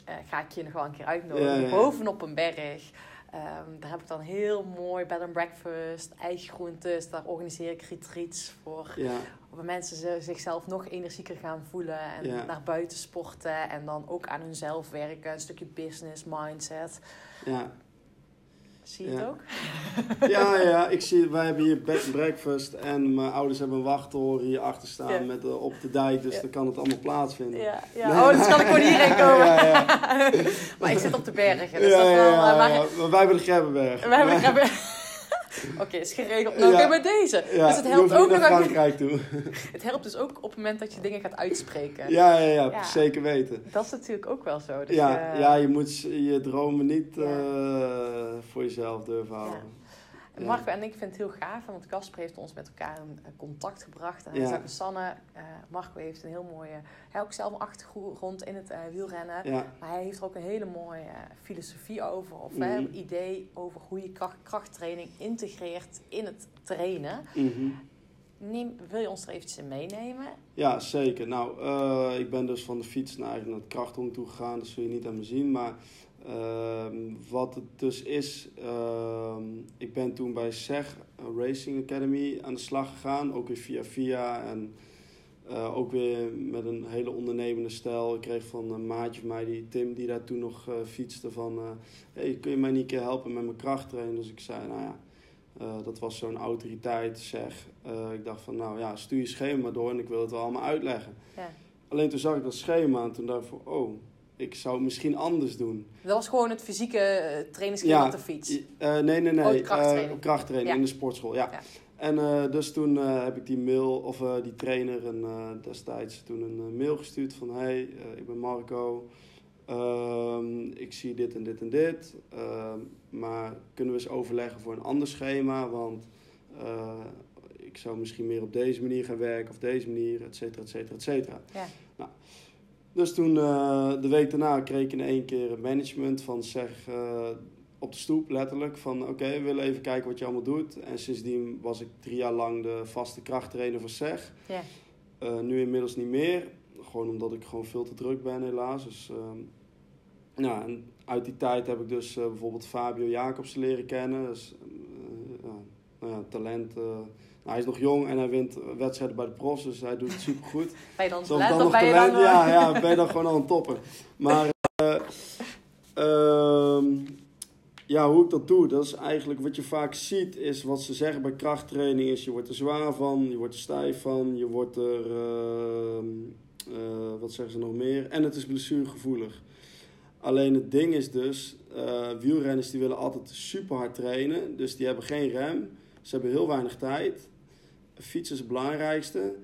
[SPEAKER 1] eh, ga ik je nog wel een keer uitnodigen.
[SPEAKER 2] Ja, ja.
[SPEAKER 1] Bovenop een berg. Ehm, daar heb ik dan heel mooi bed and breakfast, eigen groentes. Daar organiseer ik retreats voor.
[SPEAKER 2] ja,
[SPEAKER 1] Waar mensen ze- zichzelf nog energieker gaan voelen. En
[SPEAKER 2] Ja.
[SPEAKER 1] naar buiten sporten. En dan ook aan hunzelf werken. Een stukje business, mindset.
[SPEAKER 2] ja.
[SPEAKER 1] Zie je het ook?
[SPEAKER 2] Ja, ja, ik zie, wij hebben hier bed and breakfast en mijn ouders hebben een wachttoren hier achter staan
[SPEAKER 1] Ja.
[SPEAKER 2] met, eh, op de dijk, dus
[SPEAKER 1] Ja.
[SPEAKER 2] dan kan het allemaal plaatsvinden.
[SPEAKER 1] Ja, ja. Oh, dus kan ik gewoon hierheen [LAUGHS] komen.
[SPEAKER 2] Ja, ja. [LAUGHS]
[SPEAKER 1] maar ik zit op de bergen. Dus dat wel, eh, maar-
[SPEAKER 2] wij hebben de Grebbeberg.
[SPEAKER 1] We hebben, hebben- [LAUGHS] Oké, is geregeld. Nou,
[SPEAKER 2] Ja.
[SPEAKER 1] oké, bij deze.
[SPEAKER 2] Ja,
[SPEAKER 1] dus het
[SPEAKER 2] je
[SPEAKER 1] helpt ook nog
[SPEAKER 2] naar Frankrijk toe. [LAUGHS]
[SPEAKER 1] Het helpt dus ook op het moment dat je dingen gaat uitspreken.
[SPEAKER 2] Ja, ja, ja,
[SPEAKER 1] Ja.
[SPEAKER 2] zeker weten.
[SPEAKER 1] Dat is natuurlijk ook wel zo. Dus,
[SPEAKER 2] Ja,
[SPEAKER 1] eh,
[SPEAKER 2] ja, je moet je dromen niet
[SPEAKER 1] Ja.
[SPEAKER 2] eh, voor jezelf durven houden.
[SPEAKER 1] En Marco en ik vinden het heel gaaf, want Casper heeft ons met elkaar in eh, contact gebracht. En hij
[SPEAKER 2] Ja.
[SPEAKER 1] Sanne, eh, Marco heeft een heel mooie, hij heeft ook zelf een achtergrond in het eh, wielrennen.
[SPEAKER 2] Ja,
[SPEAKER 1] Maar hij heeft er ook een hele mooie filosofie over, of
[SPEAKER 2] Mhm.
[SPEAKER 1] een idee over hoe je kracht, krachttraining integreert in het trainen.
[SPEAKER 2] mhm.
[SPEAKER 1] Neem, wil je ons er eventjes in meenemen?
[SPEAKER 2] ja, zeker. Nou, ik ben dus van de fiets naar, naar het krachthong toe gegaan. Dat zul je niet aan me zien. Maar ehm, wat het dus is, ehm, ik ben toen bij SEG Racing Academy aan de slag gegaan. Ook weer via via en eh, ook weer met een hele ondernemende stijl. Ik kreeg van een maatje van mij, die, Tim, die daar toen nog eh, fietste van... hey, kun je mij niet een keer helpen met mijn krachttrainen? Dus ik zei, nou ja, dat was zo'n autoriteit, zeg. Ik dacht van, nou ja, stuur je schema door en ik wil het wel allemaal uitleggen.
[SPEAKER 1] Ja.
[SPEAKER 2] Alleen toen zag ik dat schema en toen dacht ik van, oh, ik zou het misschien anders doen.
[SPEAKER 1] Dat was gewoon het fysieke trainingsschema
[SPEAKER 2] Ja,
[SPEAKER 1] op de fiets.
[SPEAKER 2] Eh, nee, nee, nee.
[SPEAKER 1] Oh, krachttraining.
[SPEAKER 2] Eh, krachttraining
[SPEAKER 1] Ja.
[SPEAKER 2] in de sportschool, ja.
[SPEAKER 1] Ja.
[SPEAKER 2] En eh, dus toen eh, heb ik die mail, of eh, die trainer eh, destijds toen een eh, mail gestuurd van... Hey, eh, ik ben Marco. Ehm, ik zie dit en dit en dit. Ehm, maar kunnen we eens overleggen voor een ander schema? Want eh, ik zou misschien meer op deze manier gaan werken of deze manier, et cetera, et cetera, et cetera.
[SPEAKER 1] Ja.
[SPEAKER 2] Dus toen, eh, de week daarna, kreeg ik in één keer management van zeg eh, op de stoep, letterlijk. Van oké, we willen even kijken wat je allemaal doet. En sindsdien was ik drie jaar lang de vaste krachttrainer van SEG.
[SPEAKER 1] Ja.
[SPEAKER 2] Eh, nu inmiddels niet meer. Gewoon omdat ik gewoon veel te druk ben, helaas. Dus, ehm, ja, en uit die tijd heb ik dus bijvoorbeeld Fabio Jacobsen leren kennen. Dus, nou ja, talent. Hij is nog jong en hij wint wedstrijden bij de pros, dus hij doet het supergoed. [LAUGHS]
[SPEAKER 1] Ben je dan talent
[SPEAKER 2] nog
[SPEAKER 1] ben je
[SPEAKER 2] talent,
[SPEAKER 1] dan...
[SPEAKER 2] ja, ja, ben je dan gewoon al een topper. Maar eh, ehm, ja, hoe ik dat doe, dat is eigenlijk wat je vaak ziet, is wat ze zeggen bij krachttraining is je wordt er zwaar van, je wordt er stijf van, je wordt er, ehm, eh, wat zeggen ze nog meer, en het is blessuregevoelig. Alleen het ding is dus, eh, wielrenners die willen altijd super hard trainen, dus die hebben geen rem, ze hebben heel weinig tijd. Fietsen is het belangrijkste.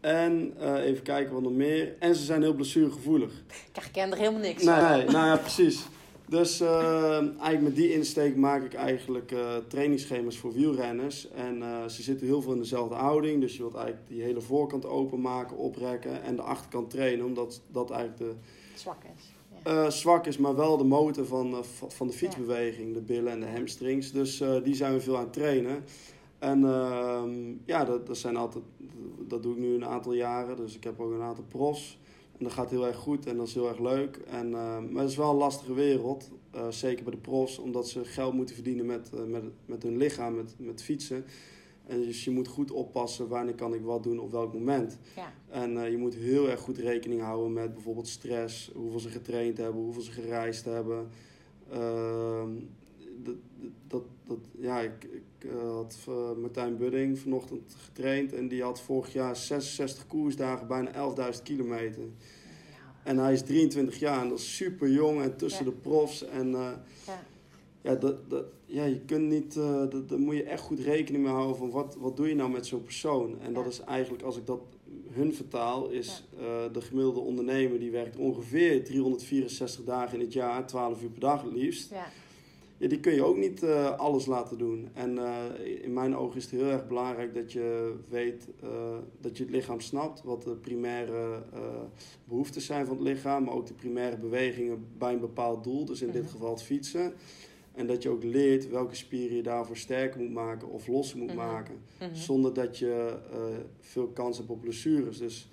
[SPEAKER 2] En eh, even kijken wat nog meer. En ze zijn heel blessuregevoelig.
[SPEAKER 1] Ik herken er helemaal niks
[SPEAKER 2] Nee,
[SPEAKER 1] van.
[SPEAKER 2] nee, nou ja, precies. Dus eh, eigenlijk met die insteek maak ik eigenlijk eh, trainingsschema's voor wielrenners. En ze zitten heel veel in dezelfde houding. Dus je wilt eigenlijk die hele voorkant openmaken, oprekken en de achterkant trainen. Omdat dat eigenlijk de,
[SPEAKER 1] Zwak is. Ja.
[SPEAKER 2] zwak is, maar wel de motor van, va- van de fietsbeweging, de billen en de hamstrings. Dus die zijn we veel aan het trainen. En ehm, ja, dat, dat, zijn altijd, dat doe ik nu een aantal jaren. Dus ik heb ook een aantal pros. En dat gaat heel erg goed en dat is heel erg leuk. En, ehm, maar het is wel een lastige wereld. eh, zeker bij de pros, omdat ze geld moeten verdienen met, eh, met, met hun lichaam, met, met fietsen. En dus je moet goed oppassen wanneer kan ik wat doen op welk moment.
[SPEAKER 1] Ja.
[SPEAKER 2] En eh, je moet heel erg goed rekening houden met bijvoorbeeld stress, hoeveel ze getraind hebben, hoeveel ze gereisd hebben. Ehm, dat, dat, dat, ja, ik, ik eh, had eh, Martijn Budding vanochtend getraind en die had vorig jaar 66 koersdagen, bijna 11.000 kilometer. En hij is 23 jaar en dat is super jong en tussen
[SPEAKER 1] Ja.
[SPEAKER 2] de profs. En eh,
[SPEAKER 1] Ja.
[SPEAKER 2] ja, dat, dat, ja, je kunt niet, dat, daar moet je echt goed rekening mee houden van wat, wat doe je nou met zo'n persoon. En dat is eigenlijk, als ik dat hun vertaal, is de gemiddelde ondernemer die werkt ongeveer 364 dagen in het jaar, 12 uur per dag het liefst.
[SPEAKER 1] Ja.
[SPEAKER 2] Die kun je ook niet eh, alles laten doen. En eh, in mijn ogen is het heel erg belangrijk dat je weet eh, dat je het lichaam snapt, wat de primaire eh, behoeften zijn van het lichaam, maar ook de primaire bewegingen bij een bepaald doel, dus in dit
[SPEAKER 1] Mhm.
[SPEAKER 2] geval het fietsen. En dat je ook leert welke spieren je daarvoor sterker moet maken of losser moet
[SPEAKER 1] Mhm.
[SPEAKER 2] maken,
[SPEAKER 1] Mhm.
[SPEAKER 2] zonder dat je veel kans hebt op blessures. Dus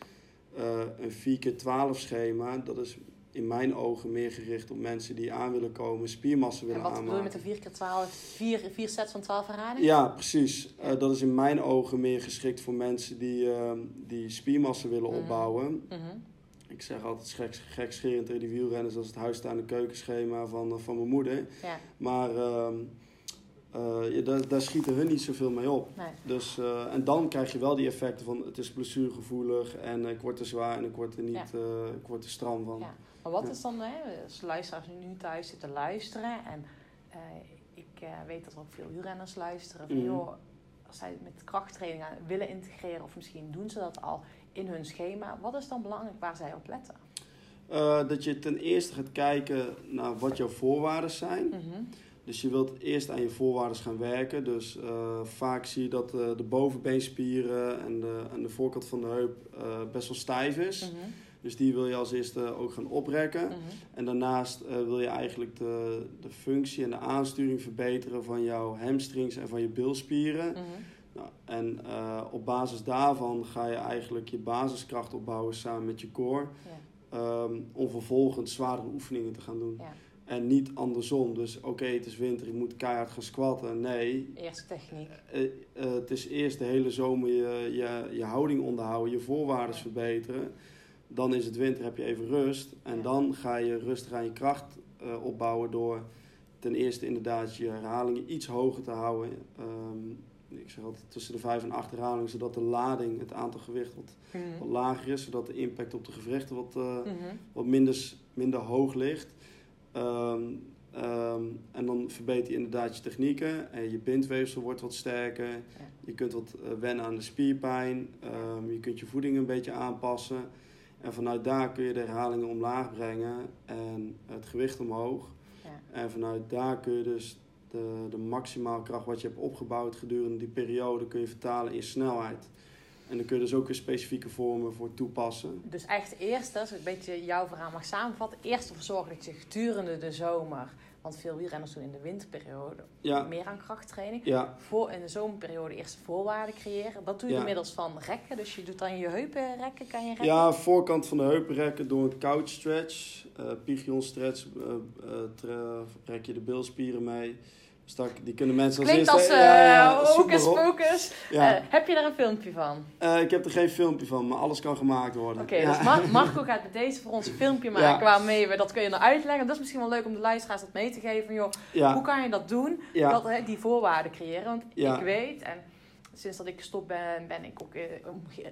[SPEAKER 2] een 4 keer 12 schema, dat is in mijn ogen meer gericht op mensen die aan willen komen, spiermassa
[SPEAKER 1] En
[SPEAKER 2] willen
[SPEAKER 1] wat bedoel je
[SPEAKER 2] aanmaken.
[SPEAKER 1] met de 4 keer 12? 4, vier sets van 12 herhalingen?
[SPEAKER 2] Ja, precies. Eh, dat is in mijn ogen meer geschikt voor mensen die, eh, die spiermassa willen
[SPEAKER 1] Mhm.
[SPEAKER 2] opbouwen.
[SPEAKER 1] Mhm.
[SPEAKER 2] Ik zeg altijd gek, gekscherend tegen die wielrenners, dat is het huistuin- keukenschema van, eh, van mijn moeder.
[SPEAKER 1] Ja,
[SPEAKER 2] Maar ehm, eh, ja, daar, daar schieten hun niet zoveel mee op.
[SPEAKER 1] nee.
[SPEAKER 2] Dus, en dan krijg je wel die effecten van het is blessuregevoelig en ik word te zwaar en ik word er niet
[SPEAKER 1] Ja.
[SPEAKER 2] ik word er stram van.
[SPEAKER 1] Ja. Maar wat is dan, hè, als luisteraars nu thuis zitten luisteren en eh, ik eh, weet dat er ook veel wielrenners luisteren. Van,
[SPEAKER 2] Mhm.
[SPEAKER 1] joh, als zij met krachttraining aan willen integreren, of misschien doen ze dat al in hun schema, wat is dan belangrijk waar zij op letten?
[SPEAKER 2] Eh, dat je ten eerste gaat kijken naar wat jouw voorwaarden zijn.
[SPEAKER 1] Mhm.
[SPEAKER 2] Dus je wilt eerst aan je voorwaarden gaan werken. Dus vaak zie je dat de bovenbeenspieren en de, en de voorkant van de heup best wel stijf is.
[SPEAKER 1] Mhm.
[SPEAKER 2] Dus die wil je als eerste ook gaan oprekken.
[SPEAKER 1] Mhm.
[SPEAKER 2] En daarnaast eh, wil je eigenlijk de, de functie en de aansturing verbeteren van jouw hamstrings en van je bilspieren.
[SPEAKER 1] Mhm.
[SPEAKER 2] Nou, en eh, op basis daarvan ga je eigenlijk je basiskracht opbouwen samen met je core.
[SPEAKER 1] Ja.
[SPEAKER 2] ehm, om vervolgens zwaardere oefeningen te gaan doen.
[SPEAKER 1] Ja.
[SPEAKER 2] En niet andersom. Dus oké, het is winter, ik moet keihard gaan squatten. Nee,
[SPEAKER 1] Eerst techniek.
[SPEAKER 2] eh, het is eerst de hele zomer je, je, je houding onderhouden, je voorwaarden
[SPEAKER 1] Ja.
[SPEAKER 2] verbeteren. Dan is het winter, heb je even rust. En
[SPEAKER 1] Ja.
[SPEAKER 2] dan ga je rustig aan je kracht eh, opbouwen door ten eerste inderdaad je herhalingen iets hoger te houden. Ehm, ik zeg altijd tussen de vijf en acht herhalingen, zodat de lading, het aantal gewicht wat, wat
[SPEAKER 1] Mhm.
[SPEAKER 2] lager is. Zodat de impact op de gewrichten wat, eh,
[SPEAKER 1] Mhm.
[SPEAKER 2] wat minder, minder hoog ligt. Ehm, ehm, en dan verbeter je inderdaad je technieken. En je bindweefsel wordt wat sterker. Je kunt wat eh, wennen aan de spierpijn. Je kunt je voeding een beetje aanpassen. En vanuit daar kun je de herhalingen omlaag brengen en het gewicht omhoog.
[SPEAKER 1] Ja.
[SPEAKER 2] En vanuit daar kun je dus de, de maximaal kracht wat je hebt opgebouwd gedurende die periode kun je vertalen in snelheid. En dan kun je dus ook weer specifieke vormen voor toepassen.
[SPEAKER 1] Dus echt eerst, als ik een beetje jouw verhaal mag samenvatten, eerst ervoor zorgen dat je gedurende de zomer, want veel wielrenners doen in de winterperiode
[SPEAKER 2] Ja,
[SPEAKER 1] meer aan krachttraining,
[SPEAKER 2] ja,
[SPEAKER 1] voor in de zomerperiode eerst voorwaarden creëren. Dat doe je
[SPEAKER 2] Ja.
[SPEAKER 1] door middels van rekken, dus je doet dan je heupen rekken, kan je rekken?
[SPEAKER 2] ja, voorkant van de heupen rekken door een couch stretch. pigeon stretch eh, eh, rek je de bilspieren mee. Dat, die kunnen mensen als
[SPEAKER 1] Klinkt als
[SPEAKER 2] ja,
[SPEAKER 1] hocus
[SPEAKER 2] op.
[SPEAKER 1] pocus.
[SPEAKER 2] Ja.
[SPEAKER 1] Eh, heb je daar een filmpje van?
[SPEAKER 2] Eh, ik heb er geen filmpje van, maar alles kan gemaakt worden.
[SPEAKER 1] Oké,
[SPEAKER 2] ja.
[SPEAKER 1] dus Mar- [LAUGHS] Marco gaat met deze voor ons een filmpje maken waarmee we dat kun je nou uitleggen. Dat is misschien wel leuk om de luisteraars dat mee te geven. Joh, Hoe kan je dat doen? Dat, die voorwaarden creëren. Want ik weet, en sinds dat ik gestopt ben, ben ik ook, eh,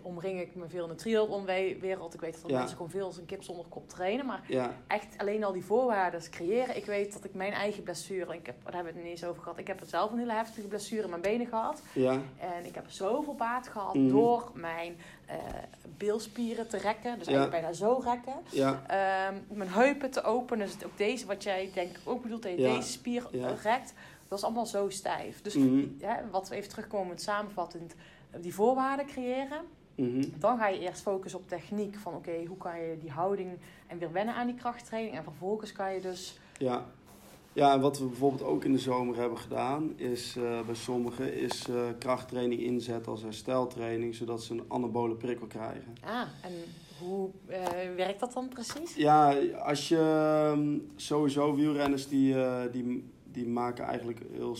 [SPEAKER 1] omring ik me veel in de triathlonwereld. Ik weet dat er
[SPEAKER 2] Ja.
[SPEAKER 1] mensen gewoon veel als een kip zonder kop trainen. Maar
[SPEAKER 2] ja,
[SPEAKER 1] echt alleen al die voorwaarden creëren. Ik weet dat ik mijn eigen blessure, ik heb, daar hebben we het niet eens over gehad. Ik heb zelf een hele heftige blessure in mijn benen gehad.
[SPEAKER 2] ja,
[SPEAKER 1] En ik heb zoveel baat gehad
[SPEAKER 2] Mhm.
[SPEAKER 1] door mijn eh bilspieren te rekken. Dus eigenlijk bijna zo rekken.
[SPEAKER 2] ja,
[SPEAKER 1] Ehm, mijn heupen te openen. Dus ook deze, wat jij denk ik ook bedoelt, dat je deze spier rekt. Dat is allemaal zo stijf. Dus
[SPEAKER 2] Mhm.
[SPEAKER 1] ja, wat we even terugkomen samenvattend, die voorwaarden creëren.
[SPEAKER 2] mhm,
[SPEAKER 1] Dan ga je eerst focussen op techniek. Van oké, hoe kan je die houding en weer wennen aan die krachttraining. En vervolgens kan je dus...
[SPEAKER 2] ja. Ja, en wat we bijvoorbeeld ook in de zomer hebben gedaan, is eh, bij sommigen, is eh, krachttraining inzetten als hersteltraining, zodat ze een anabole prikkel krijgen.
[SPEAKER 1] Ah, en hoe eh, werkt dat dan precies?
[SPEAKER 2] Ja, als je ehm, sowieso wielrenners die, eh, die, die maken eigenlijk heel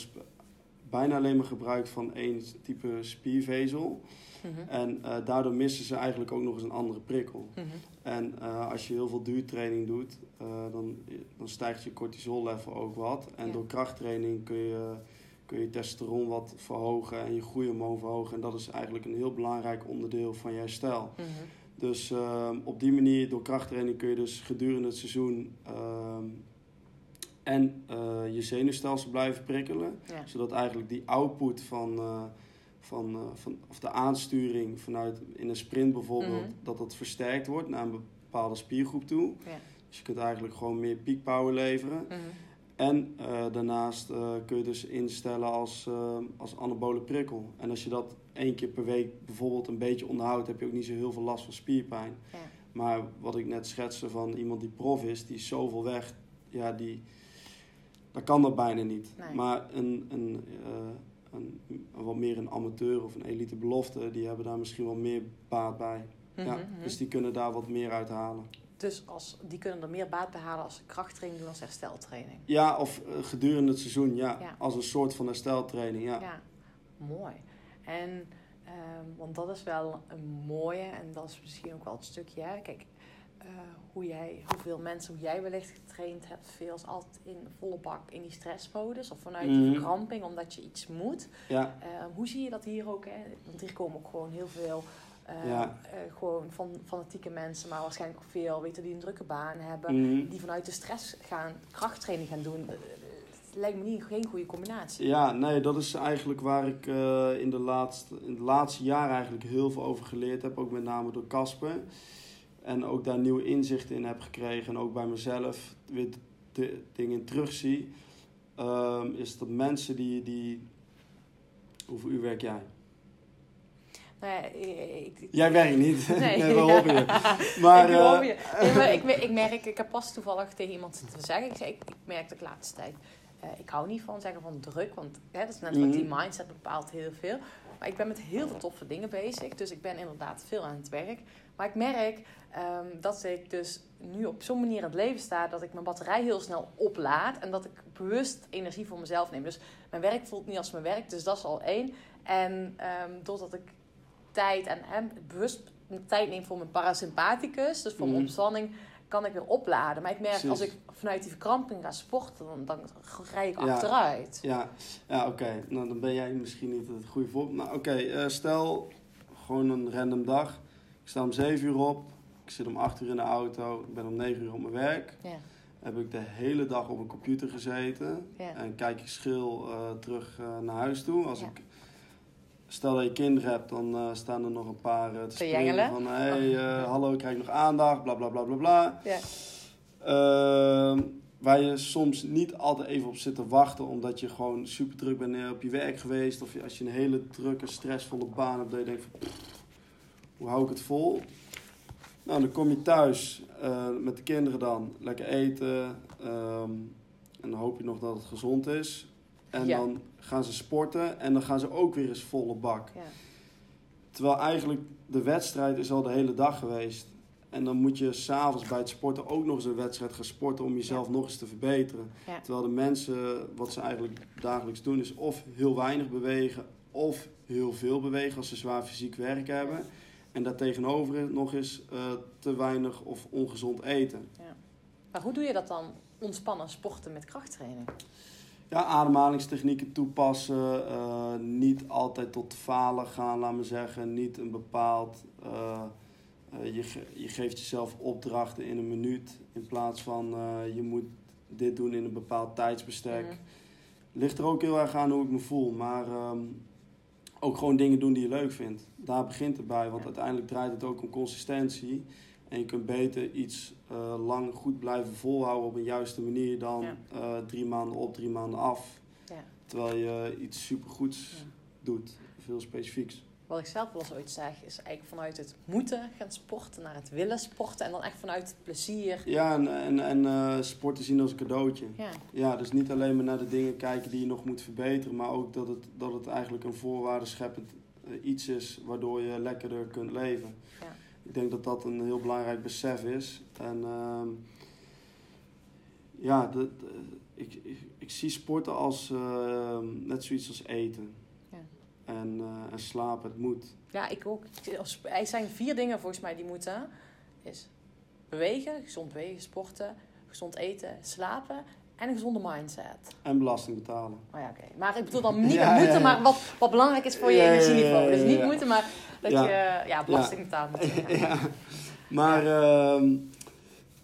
[SPEAKER 2] bijna alleen maar gebruik van één type spiervezel.
[SPEAKER 1] Mhm.
[SPEAKER 2] En eh, daardoor missen ze eigenlijk ook nog eens een andere prikkel.
[SPEAKER 1] Mhm.
[SPEAKER 2] En eh, als je heel veel duurtraining doet, eh, dan, dan stijgt je cortisol-level ook wat. En
[SPEAKER 1] Ja.
[SPEAKER 2] door krachttraining kun je, kun je testosteron wat verhogen en je groeihormoon verhogen. En dat is eigenlijk een heel belangrijk onderdeel van je herstel.
[SPEAKER 1] Mhm.
[SPEAKER 2] Dus ehm, op die manier, door krachttraining, kun je dus gedurende het seizoen ehm, en eh, je zenuwstelsel blijven prikkelen.
[SPEAKER 1] Ja.
[SPEAKER 2] Zodat eigenlijk die output van, eh, van, eh, van of de aansturing vanuit in een sprint bijvoorbeeld,
[SPEAKER 1] Mhm.
[SPEAKER 2] dat dat versterkt wordt naar een bepaalde spiergroep toe.
[SPEAKER 1] Ja.
[SPEAKER 2] Dus je kunt eigenlijk gewoon meer peakpower leveren.
[SPEAKER 1] Mhm.
[SPEAKER 2] En daarnaast kun je dus instellen als, als anabole prikkel. En als je dat één keer per week bijvoorbeeld een beetje onderhoudt, heb je ook niet zo heel veel last van spierpijn.
[SPEAKER 1] Ja.
[SPEAKER 2] Maar wat ik net schetste van iemand die prof is, die is zoveel weg, ja, die, dat kan dat bijna niet.
[SPEAKER 1] Nee.
[SPEAKER 2] Maar een, een, eh, een, een wat meer een amateur of een elite belofte, die hebben daar misschien wel meer baat bij. Ja,
[SPEAKER 1] Mhm, mhm.
[SPEAKER 2] dus die kunnen daar wat meer uit halen.
[SPEAKER 1] Dus als, die kunnen er meer baat bij halen als ze krachttraining doen als hersteltraining.
[SPEAKER 2] Ja, of eh, gedurende het seizoen, ja.
[SPEAKER 1] Ja.
[SPEAKER 2] Als een soort van hersteltraining, ja.
[SPEAKER 1] Ja, mooi. En, ehm, want dat is wel een mooie en dat is misschien ook wel het stukje, hè. Kijk, eh, hoe jij, hoeveel mensen, hoe jij wellicht getraind hebt, veel is altijd in volle bak in die stressmodus of vanuit die
[SPEAKER 2] Mhm.
[SPEAKER 1] verkramping omdat je iets moet.
[SPEAKER 2] Ja,
[SPEAKER 1] Ehm, hoe zie je dat hier ook? Hè? Want hier komen ook gewoon heel veel eh,
[SPEAKER 2] Ja.
[SPEAKER 1] eh, gewoon van fanatieke mensen, maar waarschijnlijk ook veel weten die een drukke baan hebben
[SPEAKER 2] mhm.
[SPEAKER 1] die vanuit de stress gaan krachttraining gaan doen. Eh, lijkt me niet geen goede combinatie.
[SPEAKER 2] Ja, nee, dat is eigenlijk waar ik eh, in, de laatste, in het laatste jaar eigenlijk heel veel over geleerd heb. Ook met name door Casper. En ook daar nieuwe inzichten in heb gekregen. En ook bij mezelf weer de dingen terugzie. Um, is dat mensen die, die... Hoeveel uur werk jij?
[SPEAKER 1] Nou ja, ik,
[SPEAKER 2] Jij werkt niet.
[SPEAKER 1] Nee, [LAUGHS]
[SPEAKER 2] nee hopen je. [LAUGHS]
[SPEAKER 1] Maar, ik, uh, je. [LAUGHS] Nee, maar ik, ik, merk, ik heb pas toevallig tegen iemand te zeggen. Ik, zei, ik, ik merk de laatste tijd. Uh, ik hou niet van zeggen van druk, want hè, dat is net mm -hmm. wat die mhm. mindset bepaalt heel veel. Maar ik ben met heel veel toffe dingen bezig. Dus ik ben inderdaad veel aan het werk. Maar ik merk um, dat ik dus nu op zo'n manier in het leven sta dat ik mijn batterij heel snel oplaad en dat ik bewust energie voor mezelf neem. Dus mijn werk voelt niet als mijn werk, dus dat is al één. En um, doordat ik tijd en, en bewust tijd neem voor mijn parasympathicus, dus voor mijn mm. ontspanning, kan ik weer opladen. Maar ik merk als ik vanuit die verkramping ga sporten, dan, dan rij ik achteruit.
[SPEAKER 2] Ja, ja oké. Nou, dan ben jij misschien niet het goede voorbeeld. Nou, oké. Okay. Uh, stel, gewoon een random dag. Ik sta om 7 uur op. Ik zit om 8 uur in de auto. Ik ben om 9 uur op mijn werk.
[SPEAKER 1] Ja.
[SPEAKER 2] Heb ik de hele dag op een computer gezeten.
[SPEAKER 1] Ja.
[SPEAKER 2] En kijk ik schil uh, terug uh, naar huis toe. Als ik stel dat je kinderen hebt, dan uh, staan er nog een paar te springen van hey, uh, hallo, ik krijg nog aandacht, bla bla bla bla bla.
[SPEAKER 1] Ja.
[SPEAKER 2] Ehm, waar je soms niet altijd even op zit te wachten, omdat je gewoon super druk bent op je werk geweest. Of als je een hele drukke, stressvolle baan hebt, dat je denkt van, pff, hoe hou ik het vol? Nou, dan kom je thuis met de kinderen dan, lekker eten. Um, en dan hoop je nog dat het gezond is. En
[SPEAKER 1] Ja.
[SPEAKER 2] dan gaan ze sporten en dan gaan ze ook weer eens volle bak.
[SPEAKER 1] Ja.
[SPEAKER 2] Terwijl eigenlijk de wedstrijd is al de hele dag geweest. En dan moet je s'avonds bij het sporten ook nog eens een wedstrijd gaan sporten om jezelf nog eens te verbeteren.
[SPEAKER 1] Ja.
[SPEAKER 2] Terwijl de mensen, wat ze eigenlijk dagelijks doen, is of heel weinig bewegen of heel veel bewegen als ze zwaar fysiek werk hebben. En daartegenover nog eens eh, te weinig of ongezond eten.
[SPEAKER 1] Maar hoe doe je dat dan? Ontspannen sporten met krachttraining?
[SPEAKER 2] Ja, ademhalingstechnieken toepassen. eh, niet altijd tot falen gaan, laat me zeggen. Niet een bepaald. eh, je, ge- je geeft jezelf opdrachten in een minuut. In plaats van je moet dit doen in een bepaald tijdsbestek.
[SPEAKER 1] Mhm.
[SPEAKER 2] Ligt er ook heel erg aan hoe ik me voel. Maar ehm, ook gewoon dingen doen die je leuk vindt. Daar begint het bij. Want uiteindelijk draait het ook om consistentie. En je kunt beter iets eh, lang goed blijven volhouden op een juiste manier dan
[SPEAKER 1] Ja.
[SPEAKER 2] eh, drie maanden op, drie maanden af.
[SPEAKER 1] Ja.
[SPEAKER 2] Terwijl je iets supergoeds
[SPEAKER 1] Ja.
[SPEAKER 2] doet, veel specifieks.
[SPEAKER 1] Wat ik zelf wel eens ooit zeg, is eigenlijk vanuit het moeten gaan sporten naar het willen sporten. En dan echt vanuit het plezier.
[SPEAKER 2] Ja, en, en, en eh, sporten zien als een cadeautje.
[SPEAKER 1] Ja,
[SPEAKER 2] Ja, dus niet alleen maar naar de dingen kijken die je nog moet verbeteren, maar ook dat het, dat het eigenlijk een voorwaarde scheppend eh, iets is waardoor je lekkerder kunt leven.
[SPEAKER 1] Ja.
[SPEAKER 2] Ik denk dat dat een heel belangrijk besef is. En ehm, ja, de, de- ik, ik, ik zie sporten als net zoiets als eten. En, eh, en slapen, het moet.
[SPEAKER 1] ja ik ook. Er zijn vier dingen volgens mij die moeten. Is bewegen, gezond bewegen, sporten, gezond eten, slapen en een gezonde mindset.
[SPEAKER 2] En belasting betalen.
[SPEAKER 1] Oh ja, oké. Maar ik bedoel dan niet [LAUGHS]
[SPEAKER 2] Ja,
[SPEAKER 1] met
[SPEAKER 2] ja,
[SPEAKER 1] moeten,
[SPEAKER 2] ja.
[SPEAKER 1] maar wat, wat belangrijk is voor je energieniveau. Dus niet moeten, maar dat je ja, belasting betaalt [LAUGHS]
[SPEAKER 2] ja. Maar ehm,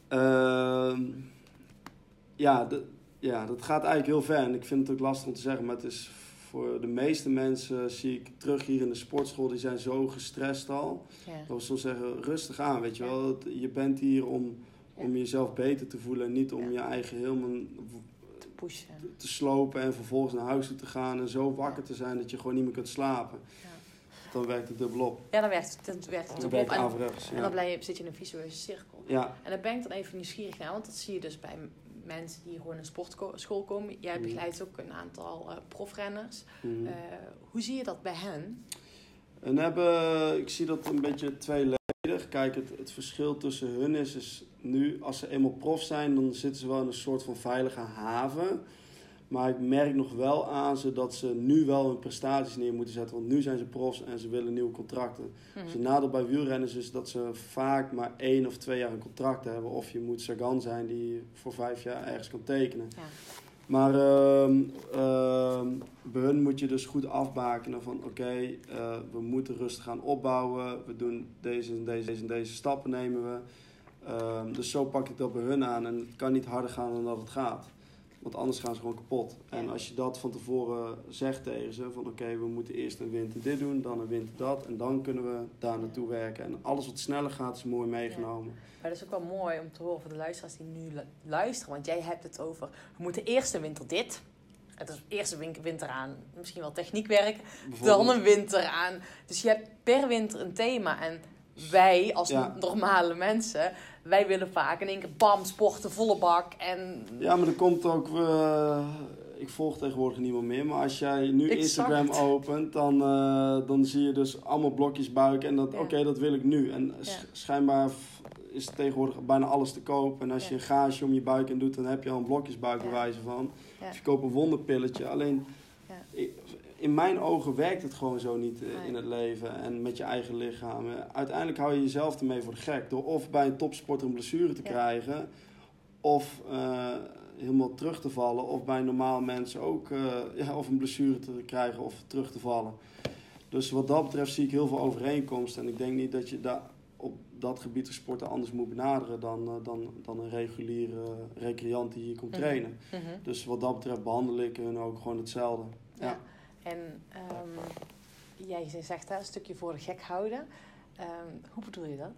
[SPEAKER 2] ehm, ja, de- ja, dat gaat eigenlijk heel ver. En ik vind het ook lastig om te zeggen, maar het is voor de meeste mensen, zie ik terug hier in de sportschool, die zijn zo gestrest al.
[SPEAKER 1] Ja.
[SPEAKER 2] Dat we soms zeggen, rustig aan, weet je
[SPEAKER 1] Ja.
[SPEAKER 2] wel. Je bent hier om, om jezelf beter te voelen en niet om je eigen helemaal
[SPEAKER 1] Te pushen.
[SPEAKER 2] te slopen en vervolgens naar huis toe te gaan en zo wakker te zijn dat je gewoon niet meer kunt slapen.
[SPEAKER 1] Ja.
[SPEAKER 2] Dan werkt het dubbelop.
[SPEAKER 1] Ja, dan werkt het, dan werkt het
[SPEAKER 2] Dan
[SPEAKER 1] ook op. En, en dan blijf je, zit je in een visueuze cirkel.
[SPEAKER 2] ja.
[SPEAKER 1] En daar ben ik dan even nieuwsgierig naar, want dat zie je dus bij mensen die gewoon een sportschool komen. Jij
[SPEAKER 2] Mhm.
[SPEAKER 1] begeleidt ook een aantal eh, profrenners.
[SPEAKER 2] Mhm.
[SPEAKER 1] Eh, hoe zie je dat bij hen?
[SPEAKER 2] En hebben, ik zie dat een beetje tweeledig. Kijk, het, het verschil tussen hun is, is nu, als ze eenmaal prof zijn, dan zitten ze wel in een soort van veilige haven. Maar ik merk nog wel aan ze dat ze nu wel hun prestaties neer moeten zetten. Want nu zijn ze profs en ze willen nieuwe contracten.
[SPEAKER 1] Mhm.
[SPEAKER 2] Dus het nadeel bij wielrenners is dat ze vaak maar één of twee jaar een contract hebben. Of je moet Sagan zijn die voor vijf jaar ergens kan tekenen.
[SPEAKER 1] Ja.
[SPEAKER 2] Maar ehm, ehm, bij hun moet je dus goed afbakenen van oké, eh, we moeten rustig gaan opbouwen. We doen deze en deze, deze en deze stappen nemen we. Ehm, dus zo pak ik dat bij hun aan en het kan niet harder gaan dan dat het gaat. Want anders gaan ze gewoon kapot. En als je dat van tevoren zegt tegen ze, van oké, we moeten eerst een winter dit doen, dan een winter dat. En dan kunnen we daar naartoe werken. En alles wat sneller gaat, is mooi meegenomen.
[SPEAKER 1] Maar dat is ook wel mooi om te horen voor de luisteraars die nu lu- luisteren. Want jij hebt het over, we moeten eerst een winter dit. Het is eerst een win- winter aan, misschien wel techniekwerk. Dan een winter aan. Dus je hebt per winter een thema. En wij, als
[SPEAKER 2] Ja.
[SPEAKER 1] normale mensen, wij willen vaak in één keer bam, sporten, volle bak. En
[SPEAKER 2] Ja, maar er komt ook. eh, ik volg tegenwoordig niemand meer. Maar als jij nu
[SPEAKER 1] Exact.
[SPEAKER 2] Instagram opent, dan, eh, dan zie je dus allemaal blokjes buiken. En dat,
[SPEAKER 1] Ja.
[SPEAKER 2] oké, dat wil ik nu. En
[SPEAKER 1] Ja.
[SPEAKER 2] schijnbaar is tegenwoordig bijna alles te koop. En als
[SPEAKER 1] Ja.
[SPEAKER 2] je een gaasje om je buik in doet, dan heb je al een blokjesbuik van. Of je koopt een wonderpilletje. Alleen,
[SPEAKER 1] Ja.
[SPEAKER 2] In mijn ogen werkt het gewoon zo niet eh,
[SPEAKER 1] Nee.
[SPEAKER 2] in het leven. En met je eigen lichaam. Eh, Uiteindelijk hou je jezelf ermee voor de gek. Door of bij een topsporter een blessure te
[SPEAKER 1] Ja.
[SPEAKER 2] krijgen. Of eh, helemaal terug te vallen. Of bij normaal mensen ook [LAUGHS] ja, of een blessure te krijgen of terug te vallen. Dus wat dat betreft zie ik heel veel overeenkomsten. En ik denk niet dat je daar op dat gebied de sporten anders moet benaderen dan, dan, dan een reguliere recreant die hier komt
[SPEAKER 1] Mhm.
[SPEAKER 2] trainen.
[SPEAKER 1] Mhm.
[SPEAKER 2] Dus wat dat betreft behandel ik hun ook gewoon hetzelfde. Ja.
[SPEAKER 1] Ja. En ehm, jij zegt hè, een stukje voor de gek houden. Ehm, hoe bedoel je dat?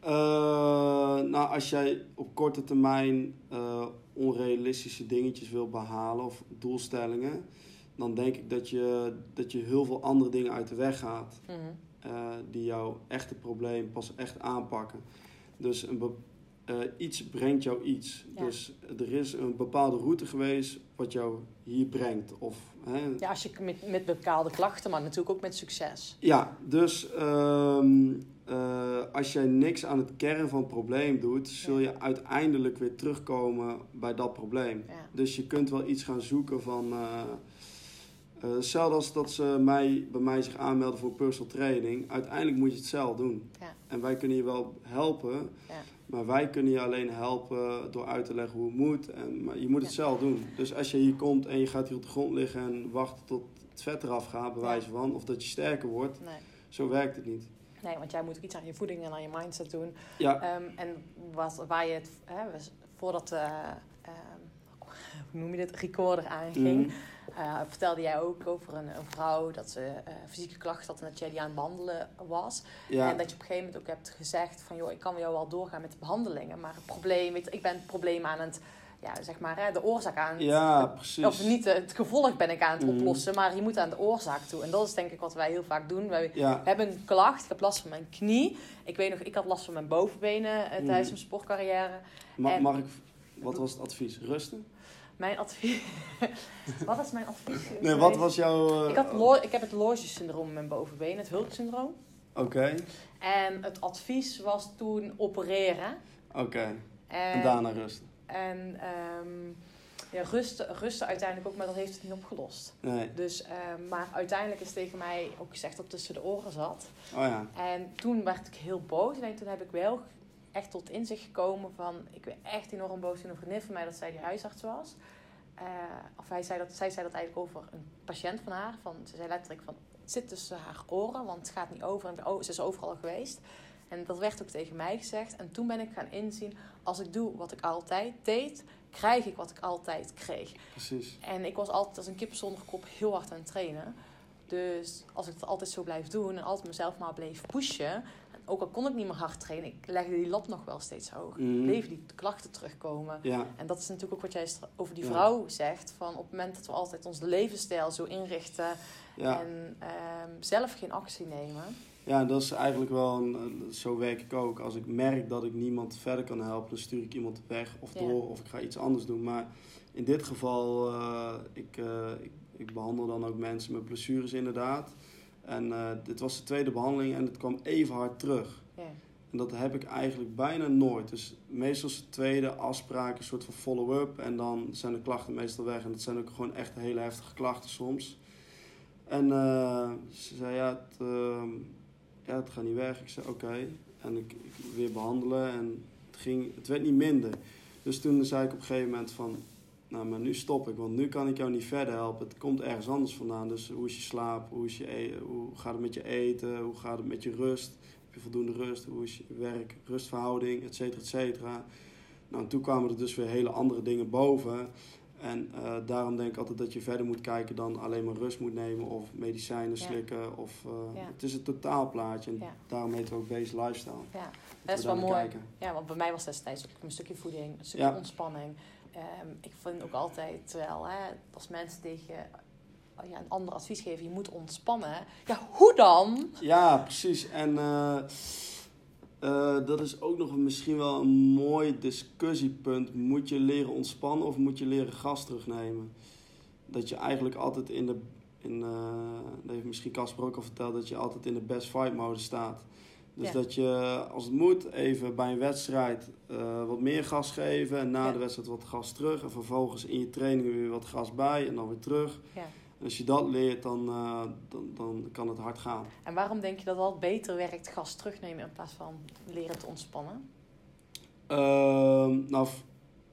[SPEAKER 2] Eh, nou, als jij op korte termijn eh, onrealistische dingetjes wil behalen of doelstellingen, dan denk ik dat je, dat je heel veel andere dingen uit de weg gaat.
[SPEAKER 1] Mhm.
[SPEAKER 2] eh, die jouw echte probleem pas echt aanpakken. Dus een eh, iets brengt jou iets.
[SPEAKER 1] Ja.
[SPEAKER 2] Dus er is een bepaalde route geweest wat jou hier brengt. Of, hè,
[SPEAKER 1] Ja, als je met, met bepaalde klachten, maar natuurlijk ook met succes.
[SPEAKER 2] Ja, dus ehm, eh, als jij niks aan het kern van het probleem doet, zul je uiteindelijk weer terugkomen bij dat probleem.
[SPEAKER 1] Ja.
[SPEAKER 2] Dus je kunt wel iets gaan zoeken van. eh eh, hetzelfde als dat ze mij, bij mij zich aanmelden voor personal training. Uiteindelijk moet je het zelf doen.
[SPEAKER 1] Ja.
[SPEAKER 2] En wij kunnen je wel helpen,
[SPEAKER 1] Ja.
[SPEAKER 2] Maar wij kunnen je alleen helpen door uit te leggen hoe het moet. En, maar je moet het
[SPEAKER 1] Ja.
[SPEAKER 2] zelf doen. Dus als je hier komt en je gaat hier op de grond liggen en wachten tot het vet eraf gaat, bij wijze van, of dat je sterker wordt,
[SPEAKER 1] Nee.
[SPEAKER 2] zo werkt het niet.
[SPEAKER 1] nee, want jij moet ook iets aan je voeding en aan je mindset doen.
[SPEAKER 2] Ja,
[SPEAKER 1] Ehm, en wat, waar je het, hè, we- voordat de, ehm, hoe noem je dit, recorder aanging,
[SPEAKER 2] Mhm.
[SPEAKER 1] Eh, vertelde jij ook over een, een vrouw dat ze eh, fysieke klachten had en dat jij die aan het behandelen was.
[SPEAKER 2] ja.
[SPEAKER 1] En dat je op een gegeven moment ook hebt gezegd van, joh, ik kan jou wel doorgaan met de behandelingen, maar het probleem, weet ik ben het probleem aan het, ja, zeg maar, hè, de oorzaak aan het,
[SPEAKER 2] ja, precies.
[SPEAKER 1] of niet, eh, het gevolg ben ik aan het
[SPEAKER 2] Mhm.
[SPEAKER 1] oplossen, maar je moet aan de oorzaak toe. En dat is denk ik wat wij heel vaak doen. Wij
[SPEAKER 2] Ja,
[SPEAKER 1] hebben een klacht, ik heb last van mijn knie. Ik weet nog, ik had last van mijn bovenbenen tijdens
[SPEAKER 2] Mhm.
[SPEAKER 1] mijn sportcarrière.
[SPEAKER 2] Ma-
[SPEAKER 1] en-
[SPEAKER 2] mag ik, wat was het advies? Rusten?
[SPEAKER 1] Mijn advies... [LAUGHS] wat is mijn advies?
[SPEAKER 2] Nee, wat was jouw... eh,
[SPEAKER 1] Ik, had lo- ik heb het loge-syndroom in mijn bovenbenen, het Hulk-syndroom.
[SPEAKER 2] Oké,
[SPEAKER 1] En het advies was toen opereren.
[SPEAKER 2] oké.
[SPEAKER 1] En,
[SPEAKER 2] En daarna rusten.
[SPEAKER 1] En ehm, ja, rusten, rusten uiteindelijk ook, maar dat heeft het niet opgelost.
[SPEAKER 2] Nee.
[SPEAKER 1] Dus, ehm, maar uiteindelijk is tegen mij ook gezegd dat het tussen de oren zat.
[SPEAKER 2] Oh ja.
[SPEAKER 1] En toen werd ik heel boos. En toen heb ik wel echt tot inzicht gekomen van... Ik ben echt enorm boos toen een vriendin van mij dat zij die huisarts was. Eh, of hij zei dat, zij zei dat eigenlijk over een patiënt van haar. Van, ze zei letterlijk van... Het zit tussen haar oren, want het gaat niet over. En oh, ze is overal geweest. En dat werd ook tegen mij gezegd. En toen ben ik gaan inzien... Als ik doe wat ik altijd deed... krijg ik wat ik altijd kreeg.
[SPEAKER 2] Precies.
[SPEAKER 1] En ik was altijd als een kip zonder kop heel hard aan het trainen. Dus als ik het altijd zo blijf doen en altijd mezelf maar bleef pushen. Ook al kon ik niet meer hard trainen, ik legde die lat nog wel steeds hoog. Bleven die klachten terugkomen.
[SPEAKER 2] Ja,
[SPEAKER 1] En dat is natuurlijk ook wat jij over die
[SPEAKER 2] Ja.
[SPEAKER 1] vrouw zegt. Van op het moment dat we altijd onze levensstijl zo inrichten
[SPEAKER 2] ja.
[SPEAKER 1] en ehm, zelf geen actie nemen.
[SPEAKER 2] ja, dat is eigenlijk wel... Een, zo werk ik ook. Als ik merk dat ik niemand verder kan helpen, dan stuur ik iemand weg of door. Of ik ga iets anders doen. Maar in dit geval, eh, ik, eh, ik, ik behandel dan ook mensen met blessures inderdaad. En eh, dit was de tweede behandeling en het kwam even hard terug.
[SPEAKER 1] Ja.
[SPEAKER 2] En dat heb ik eigenlijk bijna nooit. Dus meestal is de tweede afspraak een soort van follow-up. En dan zijn de klachten meestal weg. En dat zijn ook gewoon echt hele heftige klachten soms. En eh, ze zei, ja het, ehm, ja, het gaat niet weg. Ik zei, oké. En ik, ik weer behandelen. En het, ging, het werd niet minder. Dus toen zei ik op een gegeven moment van... Nou, maar nu stop ik. Want nu kan ik jou niet verder helpen. Het komt ergens anders vandaan. Dus hoe is je slaap? Hoe, is je e- hoe gaat het met je eten? Hoe gaat het met je rust? Heb je voldoende rust? Hoe is je werk, rustverhouding, et cetera, et cetera. Nou, en toen kwamen er dus weer hele andere dingen boven. En eh, daarom denk ik altijd dat je verder moet kijken dan alleen maar rust moet nemen of medicijnen
[SPEAKER 1] Ja.
[SPEAKER 2] slikken. Of, eh,
[SPEAKER 1] Ja.
[SPEAKER 2] Het is een totaalplaatje en
[SPEAKER 1] Ja.
[SPEAKER 2] daarom heet het ook Base Lifestyle.
[SPEAKER 1] Ja,
[SPEAKER 2] we
[SPEAKER 1] dat is
[SPEAKER 2] daar
[SPEAKER 1] wel mooi.
[SPEAKER 2] kijken.
[SPEAKER 1] Ja, want bij mij was destijds ook een stukje voeding, een stukje
[SPEAKER 2] Ja.
[SPEAKER 1] ontspanning. Ehm, ik vind ook altijd wel, hè, als mensen tegen oh ja, een ander advies geven, je moet ontspannen. Ja, hoe dan?
[SPEAKER 2] Ja, precies. En eh, eh, dat is ook nog misschien wel een mooi discussiepunt. Moet je leren ontspannen of moet je leren gas terugnemen? Dat je eigenlijk altijd in de. In, eh, dat heeft misschien Casper ook al verteld, dat je altijd in de best fight mode staat. Dus
[SPEAKER 1] Ja.
[SPEAKER 2] dat je, als het moet, even bij een wedstrijd eh, wat meer gas geven. En na
[SPEAKER 1] Ja.
[SPEAKER 2] de wedstrijd wat gas terug. En vervolgens in je training weer wat gas bij en dan weer terug.
[SPEAKER 1] Ja.
[SPEAKER 2] En als je dat leert, dan, eh, dan, dan kan het hard gaan.
[SPEAKER 1] En waarom denk je dat dat beter werkt, gas terugnemen in plaats van leren te ontspannen?
[SPEAKER 2] Ehm, nou,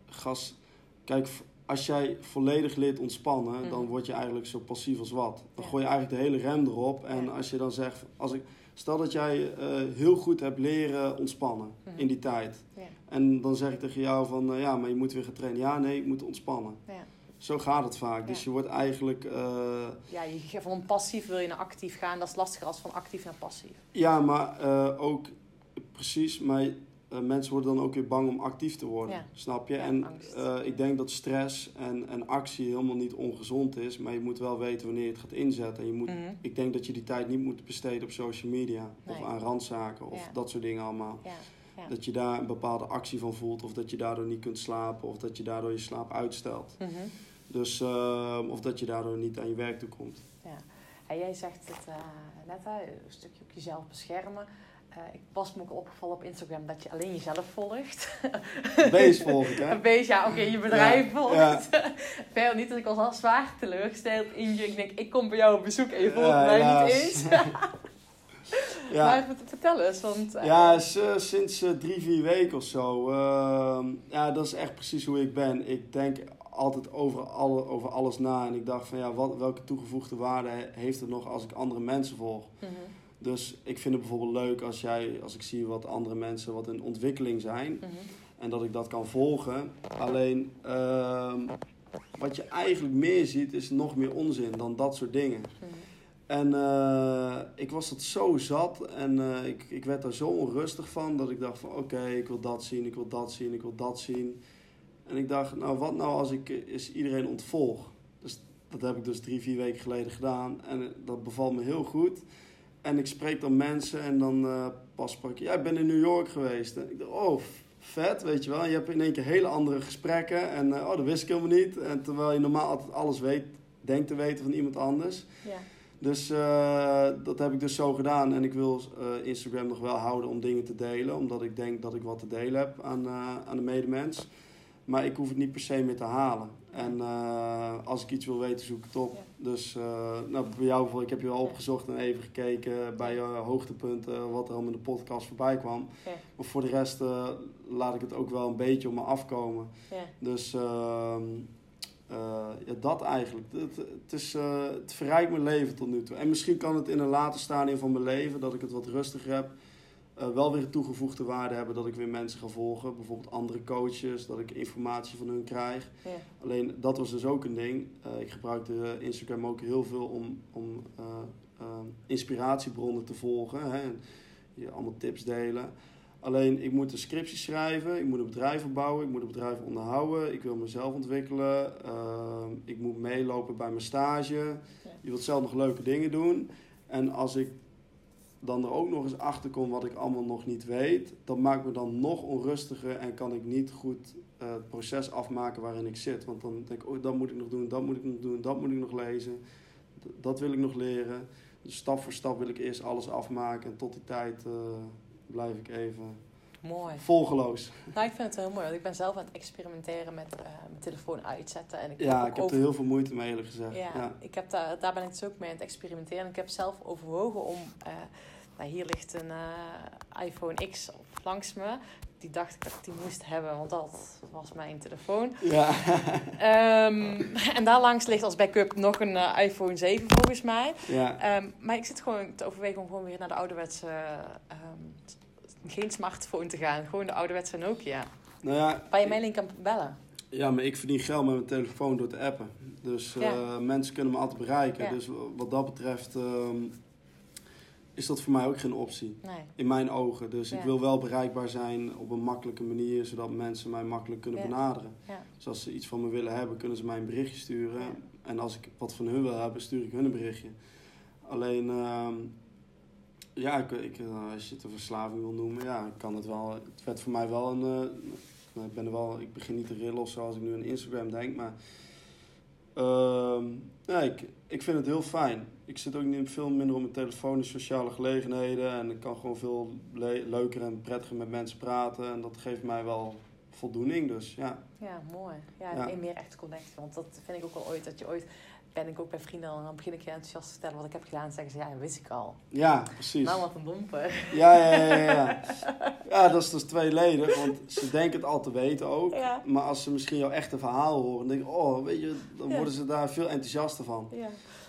[SPEAKER 2] gas. Kijk, als jij volledig leert ontspannen,
[SPEAKER 1] Mhm.
[SPEAKER 2] dan word je eigenlijk zo passief als wat. Dan gooi je eigenlijk de hele rem erop. En als je dan zegt, als ik, stel dat jij eh, heel goed hebt leren ontspannen in die tijd.
[SPEAKER 1] Ja.
[SPEAKER 2] En dan zeg ik tegen jou van, eh, ja, maar je moet weer gaan trainen. Ja, nee, ik moet ontspannen.
[SPEAKER 1] Ja.
[SPEAKER 2] Zo gaat het vaak. Dus je wordt eigenlijk, eh,
[SPEAKER 1] Ja, je, van passief wil je naar actief gaan. Dat is lastiger als van actief naar passief.
[SPEAKER 2] ja, maar eh, ook precies, maar eh, mensen worden dan ook weer bang om actief te worden.
[SPEAKER 1] Ja.
[SPEAKER 2] Snap je?
[SPEAKER 1] Ja,
[SPEAKER 2] en eh, ik denk dat stress en, en actie helemaal niet ongezond is, maar je moet wel weten wanneer je het gaat inzetten. En je moet,
[SPEAKER 1] Mhm.
[SPEAKER 2] Ik denk dat je die tijd niet moet besteden op social media of aan randzaken of
[SPEAKER 1] Ja.
[SPEAKER 2] dat soort dingen allemaal.
[SPEAKER 1] Ja. Ja.
[SPEAKER 2] Dat je daar een bepaalde actie van voelt of dat je daardoor niet kunt slapen of dat je daardoor je slaap uitstelt.
[SPEAKER 1] Mhm.
[SPEAKER 2] Dus, eh, of dat je daardoor niet aan je werk toe komt.
[SPEAKER 1] En jij zegt het net, hè, een stukje op jezelf beschermen. Eh, ik was me ook opgevallen op Instagram dat je alleen jezelf volgt.
[SPEAKER 2] Beest volg ik, hè?
[SPEAKER 1] Een ja, oké, je bedrijf
[SPEAKER 2] Ja,
[SPEAKER 1] volgt.
[SPEAKER 2] ja. [LAUGHS]
[SPEAKER 1] Verder niet, dus ik was al zwaar teleurgesteld in je. Ik denk, ik kom bij jou op bezoek en je volgt
[SPEAKER 2] Ja,
[SPEAKER 1] mij niet eens. [LAUGHS]
[SPEAKER 2] ja.
[SPEAKER 1] Maar vert- vertel eens, want... eh,
[SPEAKER 2] Ja, eh, sinds eh, drie, vier weken of zo. Ehm, ja, dat is echt precies hoe ik ben. Ik denk altijd over, alle, over alles na. En ik dacht van ja, wat, welke toegevoegde waarde he- heeft het nog als ik andere mensen volg?
[SPEAKER 1] mhm.
[SPEAKER 2] Dus ik vind het bijvoorbeeld leuk als, jij, als ik zie wat andere mensen wat in ontwikkeling zijn.
[SPEAKER 1] Mhm.
[SPEAKER 2] En dat ik dat kan volgen. Alleen ehm, wat je eigenlijk meer ziet is nog meer onzin dan dat soort dingen.
[SPEAKER 1] Mhm.
[SPEAKER 2] En eh, ik was dat zo zat en eh, ik, ik werd daar zo onrustig van dat ik dacht van oké, ik wil dat zien, ik wil dat zien, ik wil dat zien. En ik dacht, nou wat nou als ik eens iedereen ontvolg? Dus dat heb ik dus drie, vier weken geleden gedaan en dat bevalt me heel goed. En ik spreek dan mensen en dan eh, pas sprak ik, ja ik ben in New York geweest. En ik dacht, oh vet, weet je wel. En je hebt in één keer hele andere gesprekken en eh, oh dat wist ik helemaal niet. En terwijl je normaal altijd alles weet, denkt te weten van iemand anders.
[SPEAKER 1] Ja.
[SPEAKER 2] Dus eh, dat heb ik dus zo gedaan. En ik wil Instagram nog wel houden om dingen te delen. Omdat ik denk dat ik wat te delen heb aan, aan de medemens. Maar ik hoef het niet per se meer te halen. En eh, als ik iets wil weten, zoek ik het op. Dus eh, nou, bij jou ik heb je wel
[SPEAKER 1] Ja.
[SPEAKER 2] opgezocht en even gekeken bij je hoogtepunten. Wat er allemaal in de podcast voorbij kwam. Maar voor de rest eh, laat ik het ook wel een beetje op me afkomen.
[SPEAKER 1] Ja.
[SPEAKER 2] Dus ehm, eh, ja, dat eigenlijk. Het, het, is, eh, het verrijkt mijn leven tot nu toe. En misschien kan het in een later stadium van mijn leven, dat ik het wat rustiger heb, eh, wel weer een toegevoegde waarde hebben dat ik weer mensen ga volgen. Bijvoorbeeld andere coaches, dat ik informatie van hun krijg.
[SPEAKER 1] Ja.
[SPEAKER 2] Alleen dat was dus ook een ding. Eh, ik gebruikte Instagram ook heel veel om, om eh, inspiratiebronnen te volgen. Hè, en je allemaal tips delen. Alleen ik moet een scriptie schrijven, ik moet een bedrijf opbouwen, ik moet een bedrijf onderhouden, ik wil mezelf ontwikkelen, ik moet meelopen bij mijn stage. Je wilt zelf nog leuke dingen doen. En als ik dan er ook nog eens achter kom wat ik allemaal nog niet weet, dat maakt me dan nog onrustiger en kan ik niet goed eh, het proces afmaken waarin ik zit. Want dan denk ik, oh, dat moet ik nog doen, dat moet ik nog doen, dat moet ik nog lezen, dat wil ik nog leren. Dus stap voor stap wil ik eerst alles afmaken en tot die tijd eh, blijf ik even
[SPEAKER 1] Mooi.
[SPEAKER 2] volgeloos.
[SPEAKER 1] Nou, ik vind het heel mooi, want ik ben zelf aan het experimenteren met eh, mijn telefoon uitzetten. En ik
[SPEAKER 2] Ja, ik heb
[SPEAKER 1] over-
[SPEAKER 2] er heel veel moeite mee eerlijk gezegd.
[SPEAKER 1] Ja,
[SPEAKER 2] Ja.
[SPEAKER 1] Ik heb daar, daar ben ik dus ook mee aan het experimenteren. En ik heb zelf overwogen om... eh, nou, hier ligt een eh, iPhone X op langs me. Die dacht ik dat ik die moest hebben, want dat was mijn telefoon.
[SPEAKER 2] Ja.
[SPEAKER 1] Ehm, en daar langs ligt als backup nog een iPhone 7 volgens mij.
[SPEAKER 2] ja.
[SPEAKER 1] Ehm, maar ik zit gewoon te overwegen om gewoon weer naar de ouderwetse... ehm, geen smartphone te gaan, gewoon de ouderwetse Nokia.
[SPEAKER 2] Nou ja,
[SPEAKER 1] Waar je mij alleen kan bellen.
[SPEAKER 2] Ja, maar ik verdien geld met mijn telefoon door te appen. Dus eh, mensen kunnen me altijd bereiken.
[SPEAKER 1] Ja.
[SPEAKER 2] Dus wat dat betreft ehm, is dat voor mij ook geen optie.
[SPEAKER 1] Nee.
[SPEAKER 2] In mijn ogen. Dus ik wil wel bereikbaar zijn op een makkelijke manier, zodat mensen mij makkelijk kunnen benaderen. Dus als ze iets van me willen hebben, kunnen ze mij een berichtje sturen. En als ik wat van hun wil hebben, stuur ik hun een berichtje. Alleen, ehm, ja, ik, ik, eh, als je het een verslaving wil noemen, ja, kan het wel. Het werd voor mij wel een. eh, ik, ben er wel, ik begin niet te rillen of zo als ik nu aan Instagram denk, maar. ehm, ja, ik, ik vind het heel fijn. Ik zit ook niet veel minder op mijn telefoon in sociale gelegenheden. En ik kan gewoon veel le- leuker en prettiger met mensen praten. En dat geeft mij wel voldoening. Dus ja,
[SPEAKER 1] Ja, mooi. Ja,
[SPEAKER 2] Ja.
[SPEAKER 1] en meer echt connecten. Want dat vind ik ook wel ooit. Dat je ooit, ben ik ook bij vrienden en dan begin ik je enthousiast te vertellen wat ik heb gedaan. En zeggen ze, ja, dat wist ik al.
[SPEAKER 2] ja precies.
[SPEAKER 1] Nou, wat een domper.
[SPEAKER 2] Ja, ja, ja, ja, ja. Ja, dat is dus tweeledig, want ze denken het al te weten ook.
[SPEAKER 1] Ja.
[SPEAKER 2] Maar als ze misschien jouw echte verhaal horen, dan denk ik, oh, weet je, dan worden ze daar veel enthousiaster van.
[SPEAKER 1] Ja.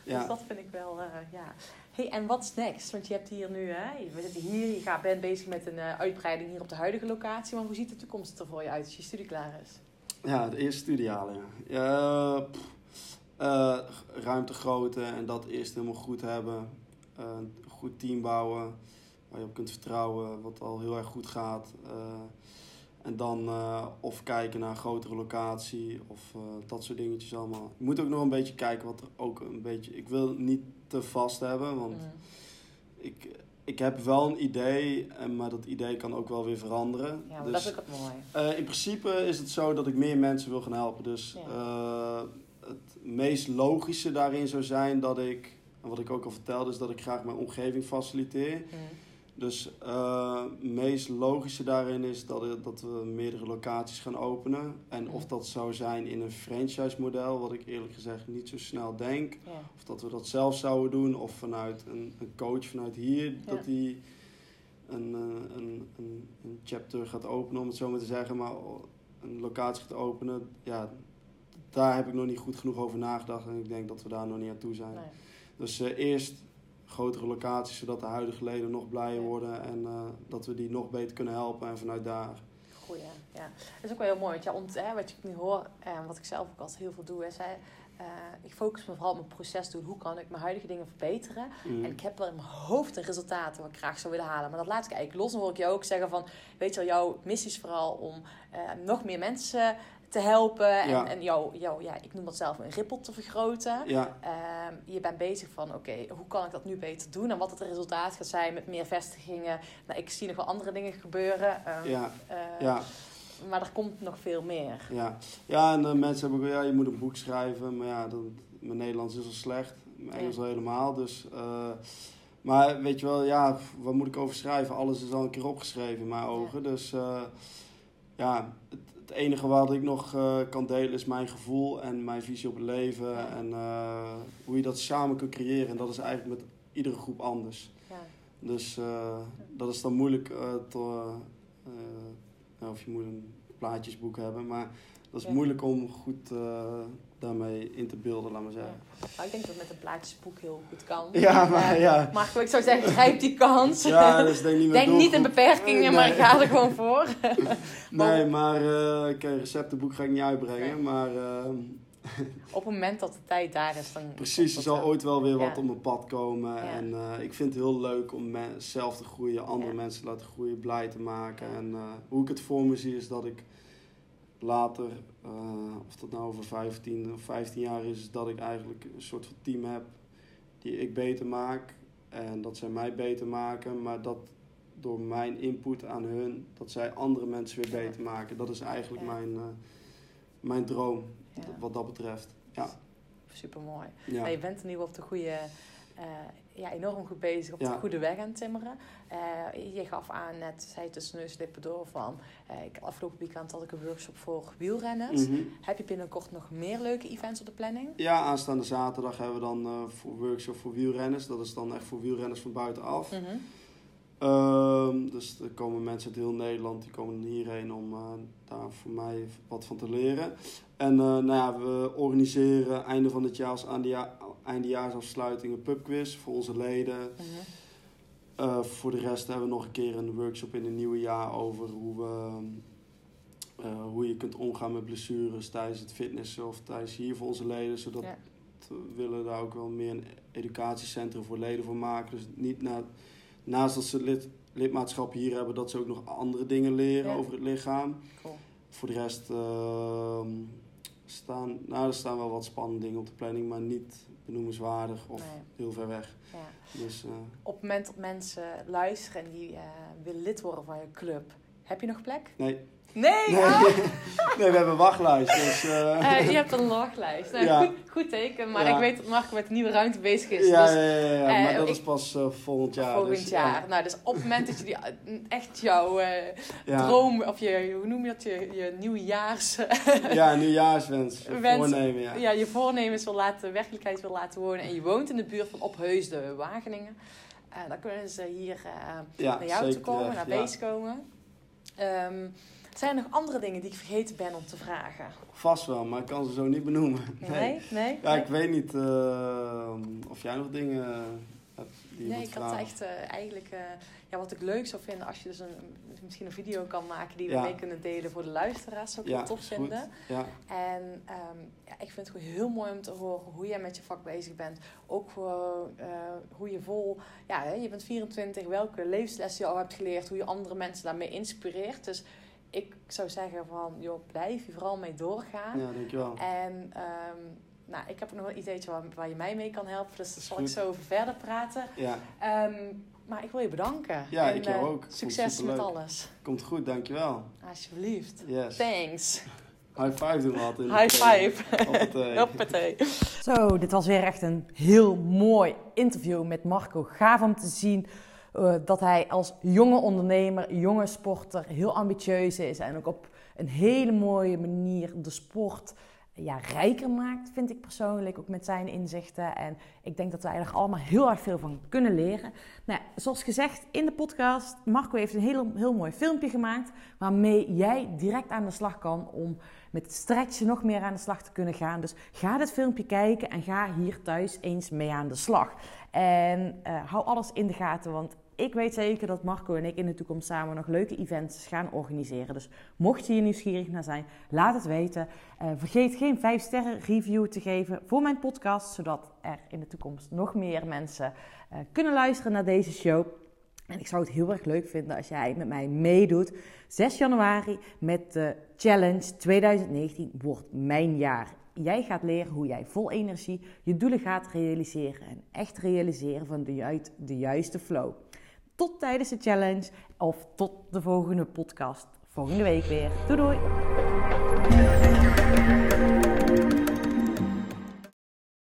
[SPEAKER 2] Ja.
[SPEAKER 1] Dus dat vind ik wel, eh, ja. hey, en wat is next? Want je hebt hier nu, hè, we zitten hier, je gaat, bent bezig met een eh, uitbreiding hier op de huidige locatie. Maar hoe ziet de toekomst er voor je uit als je studie klaar is?
[SPEAKER 2] Ja, de eerste studiale, ja. ja eh, ruimtegrootte en dat eerst helemaal goed hebben. Eh, een goed team bouwen, waar je op kunt vertrouwen, wat al heel erg goed gaat. Eh, en dan eh, of kijken naar een grotere locatie of eh, dat soort dingetjes allemaal. Je moet ook nog een beetje kijken wat er ook een beetje... Ik wil niet te vast hebben, want
[SPEAKER 1] Mhm.
[SPEAKER 2] ik, ik heb wel een idee, maar dat idee kan ook wel weer veranderen.
[SPEAKER 1] Ja,
[SPEAKER 2] Dus-
[SPEAKER 1] dat is ook mooi.
[SPEAKER 2] eh, in principe is het zo dat ik meer mensen wil gaan helpen. Dus
[SPEAKER 1] Ja.
[SPEAKER 2] Eh, het meest logische daarin zou zijn dat ik, en wat ik ook al vertelde, is dat ik graag mijn omgeving faciliteer.
[SPEAKER 1] Mhm.
[SPEAKER 2] Dus eh, het meest logische daarin is dat, dat we meerdere locaties gaan openen. En of
[SPEAKER 1] Ja.
[SPEAKER 2] dat zou zijn in een franchise model, wat ik eerlijk gezegd niet zo snel denk. Of dat we dat zelf zouden doen, of vanuit een, een coach vanuit hier, dat die een, eh, een, een, een chapter gaat openen, om het zo maar te zeggen, maar een locatie gaat openen. Ja, daar heb ik nog niet goed genoeg over nagedacht en ik denk dat we daar nog niet aan toe zijn.
[SPEAKER 1] Nee.
[SPEAKER 2] Dus eh, eerst grotere locaties, zodat de huidige leden nog blijer worden en eh, dat we die nog beter kunnen helpen en vanuit daar.
[SPEAKER 1] Goeie, ja. Dat is ook wel heel mooi. Want ja, ont, hè, wat ik nu hoor, en wat ik zelf ook altijd heel veel doe, is hè, eh, ik focus me vooral op mijn proces doen. Hoe kan ik mijn huidige dingen verbeteren?
[SPEAKER 2] Mm.
[SPEAKER 1] En ik heb wel in mijn hoofd een resultaten wat ik graag zou willen halen. Maar dat laat ik eigenlijk los. Dan hoor ik je ook zeggen van, weet je wel, jouw missie is vooral om nog meer mensen te helpen. En,
[SPEAKER 2] Ja.
[SPEAKER 1] en jouw, jouw, ja, ik noem dat zelf een rippel te vergroten.
[SPEAKER 2] Ja,
[SPEAKER 1] Ehm, je bent bezig van, oké, hoe kan ik dat nu beter doen? En wat het resultaat gaat zijn met meer vestigingen. Nou, ik zie nog wel andere dingen gebeuren. Ehm,
[SPEAKER 2] ja,
[SPEAKER 1] eh,
[SPEAKER 2] ja.
[SPEAKER 1] Maar er komt nog veel meer.
[SPEAKER 2] Ja, ja en eh, mensen hebben ja, je moet een boek schrijven, maar ja, dat, mijn Nederlands is al slecht, mijn Engels al helemaal, dus... eh, maar weet je wel, ja, wat moet ik over schrijven? Alles is al een keer opgeschreven in mijn ogen, dus ja, het, het enige wat ik nog eh, kan delen is mijn gevoel en mijn visie op het leven
[SPEAKER 1] Ja.
[SPEAKER 2] en eh, hoe je dat samen kunt creëren en dat is eigenlijk met iedere groep anders.
[SPEAKER 1] Ja.
[SPEAKER 2] Dus eh, dat is dan moeilijk te, of je moet een plaatjesboek hebben, maar dat is
[SPEAKER 1] Ja.
[SPEAKER 2] moeilijk om goed daarmee in te beelden, laat maar zeggen.
[SPEAKER 1] Ik denk dat het met een plaatjesboek heel goed kan. [LAUGHS]
[SPEAKER 2] Ja, maar ja.
[SPEAKER 1] Maar ik zou zeggen, grijp die kans.
[SPEAKER 2] Ja, dat is denk ik niet [LAUGHS]
[SPEAKER 1] denk niet in beperkingen,
[SPEAKER 2] Nee.
[SPEAKER 1] maar ga er gewoon voor. [LAUGHS]
[SPEAKER 2] Nee, maar eh oké, een receptenboek ga ik niet uitbrengen,
[SPEAKER 1] Nee.
[SPEAKER 2] maar ehm,
[SPEAKER 1] Op het moment dat de tijd daar is, dan...
[SPEAKER 2] precies, er zal ooit wel weer
[SPEAKER 1] Ja.
[SPEAKER 2] wat op mijn pad komen.
[SPEAKER 1] Ja.
[SPEAKER 2] En eh, ik vind het heel leuk om zelf te groeien, andere mensen te laten groeien, blij te maken. En eh, hoe ik het voor me zie is dat ik later, eh, of dat nou over 15 of 15 jaar is, dat ik eigenlijk een soort van team heb die ik beter maak. En dat zij mij beter maken, maar dat door mijn input aan hun, dat zij andere mensen weer
[SPEAKER 1] Ja.
[SPEAKER 2] beter maken. Dat is eigenlijk
[SPEAKER 1] Ja.
[SPEAKER 2] mijn, eh, mijn droom,
[SPEAKER 1] Ja.
[SPEAKER 2] wat dat betreft. Ja,
[SPEAKER 1] Super mooi.
[SPEAKER 2] ja.
[SPEAKER 1] je bent geval op de goede, eh, ja, enorm goed bezig, op
[SPEAKER 2] Ja.
[SPEAKER 1] de goede weg aan het timmeren. Eh, je gaf aan, net zei tussen neus en lippen door van, eh, ik, afgelopen weekend had ik een workshop voor wielrenners.
[SPEAKER 2] Mhm.
[SPEAKER 1] Heb je binnenkort nog meer leuke events op de planning?
[SPEAKER 2] Ja, aanstaande zaterdag hebben we dan voor workshop voor wielrenners. Dat is dan echt voor wielrenners van buitenaf.
[SPEAKER 1] Mhm.
[SPEAKER 2] Ehm, dus er komen mensen uit heel Nederland, die komen hierheen om daar voor mij wat van te leren. En nou ja, we organiseren einde van het jaar als eindejaa- eindejaarsafsluiting een pubquiz voor onze leden.
[SPEAKER 1] Mhm.
[SPEAKER 2] Eh, voor de rest hebben we nog een keer een workshop in het nieuwe jaar over hoe we eh, hoe je kunt omgaan met blessures tijdens het fitnessen of tijdens hier voor onze leden. Zodat
[SPEAKER 1] Ja.
[SPEAKER 2] we willen daar ook wel meer een educatiecentrum voor leden voor maken. Dus niet na, naast dat ze lid, lidmaatschap hier hebben, dat ze ook nog andere dingen leren
[SPEAKER 1] Ja.
[SPEAKER 2] over het lichaam.
[SPEAKER 1] Cool.
[SPEAKER 2] Voor de rest ehm, staan, nou, er staan wel wat spannende dingen op de planning, maar niet benoemenswaardig of
[SPEAKER 1] Nee.
[SPEAKER 2] heel ver weg.
[SPEAKER 1] Ja.
[SPEAKER 2] Dus eh,
[SPEAKER 1] Op het moment dat mensen luisteren en die eh, willen lid worden van je club, heb je nog plek?
[SPEAKER 2] nee.
[SPEAKER 1] Nee!
[SPEAKER 2] Nee.
[SPEAKER 1] ah! [LAUGHS]
[SPEAKER 2] nee, we hebben een wachtlijst. Dus, eh,
[SPEAKER 1] Eh, je hebt een wachtlijst. Nou,
[SPEAKER 2] Ja.
[SPEAKER 1] goed, goed teken, maar
[SPEAKER 2] Ja.
[SPEAKER 1] ik weet dat Marco met de nieuwe ruimte bezig is.
[SPEAKER 2] ja,
[SPEAKER 1] dus
[SPEAKER 2] ja, ja, ja,
[SPEAKER 1] eh,
[SPEAKER 2] maar dat
[SPEAKER 1] ik-
[SPEAKER 2] is pas eh, volgend jaar.
[SPEAKER 1] volgend
[SPEAKER 2] dus,
[SPEAKER 1] jaar.
[SPEAKER 2] Ja,
[SPEAKER 1] Nou, dus op het moment dat je die, echt jouw eh,
[SPEAKER 2] ja,
[SPEAKER 1] droom, of je, hoe noem je dat, je, je nieuwjaars,
[SPEAKER 2] ja, nieuwjaarswens. [LAUGHS]
[SPEAKER 1] Wens.
[SPEAKER 2] Voornemen, ja.
[SPEAKER 1] ja. je voornemens wil laten, werkelijkheid wil laten wonen en je woont in de buurt van Opheusden, Wageningen, eh, dan kunnen ze hier eh,
[SPEAKER 2] Ja,
[SPEAKER 1] naar jou toe komen, naar
[SPEAKER 2] ja.
[SPEAKER 1] Bees komen. Ehm, zijn er nog andere dingen die ik vergeten ben om te vragen?
[SPEAKER 2] Vast wel, maar ik kan ze zo niet benoemen.
[SPEAKER 1] Nee? Nee?
[SPEAKER 2] Ja,
[SPEAKER 1] Nee?
[SPEAKER 2] ik weet niet eh, of jij nog dingen hebt die je
[SPEAKER 1] Nee, ik had echt eh, eigenlijk... eh, ja, wat ik leuk zou vinden als je dus een, misschien een video kan maken die we
[SPEAKER 2] Ja.
[SPEAKER 1] mee kunnen delen voor de luisteraars. Zou ik
[SPEAKER 2] Ja,
[SPEAKER 1] tof vinden.
[SPEAKER 2] Ja,
[SPEAKER 1] En ehm, ja, ik vind het gewoon heel mooi om te horen hoe jij met je vak bezig bent. Ook eh, hoe je vol... Ja, je bent 24, welke levenslessen je al hebt geleerd. Hoe je andere mensen daarmee inspireert. Dus ik zou zeggen van, joh, blijf je vooral mee doorgaan.
[SPEAKER 2] ja, dankjewel.
[SPEAKER 1] En ehm, nou, ik heb nog wel een ideetje waar, waar je mij mee kan helpen. Dus daar zal ik zo over verder praten.
[SPEAKER 2] Ja,
[SPEAKER 1] Ehm, maar ik wil je bedanken.
[SPEAKER 2] Ja,
[SPEAKER 1] En,
[SPEAKER 2] ik jou
[SPEAKER 1] eh,
[SPEAKER 2] ook.
[SPEAKER 1] Succes met alles.
[SPEAKER 2] komt goed, dankjewel.
[SPEAKER 1] Alsjeblieft.
[SPEAKER 2] Yes.
[SPEAKER 1] Thanks.
[SPEAKER 2] High five doen we altijd.
[SPEAKER 1] High five.
[SPEAKER 2] Hoppatee. [LAUGHS]
[SPEAKER 1] Hoppatee.
[SPEAKER 3] Zo, dit was weer echt een heel mooi interview met Marco. Gaaf om te zien eh, dat hij als jonge ondernemer, jonge sporter, heel ambitieus is. En ook op een hele mooie manier de sport ja, rijker maakt, vind ik persoonlijk. Ook met zijn inzichten. En ik denk dat wij er allemaal heel erg veel van kunnen leren. Nou, zoals gezegd in de podcast, Marco heeft een heel, heel mooi filmpje gemaakt. Waarmee jij direct aan de slag kan om met stretchen nog meer aan de slag te kunnen gaan. Dus ga dit filmpje kijken en ga hier thuis eens mee aan de slag. En eh, hou alles in de gaten, want ik weet zeker dat Marco en ik in de toekomst samen nog leuke events gaan organiseren. Dus mocht je hier nieuwsgierig naar zijn, laat het weten. Eh, vergeet geen 5 sterren review te geven voor mijn podcast, zodat er in de toekomst nog meer mensen eh, kunnen luisteren naar deze show. En ik zou het heel erg leuk vinden als jij met mij meedoet. 6 januari met de Challenge 2019 wordt mijn jaar. Jij gaat leren hoe jij vol energie je doelen gaat realiseren. En echt realiseren van de, de juiste flow. Tot tijdens de challenge of tot de volgende podcast. Volgende week weer. Doei doei!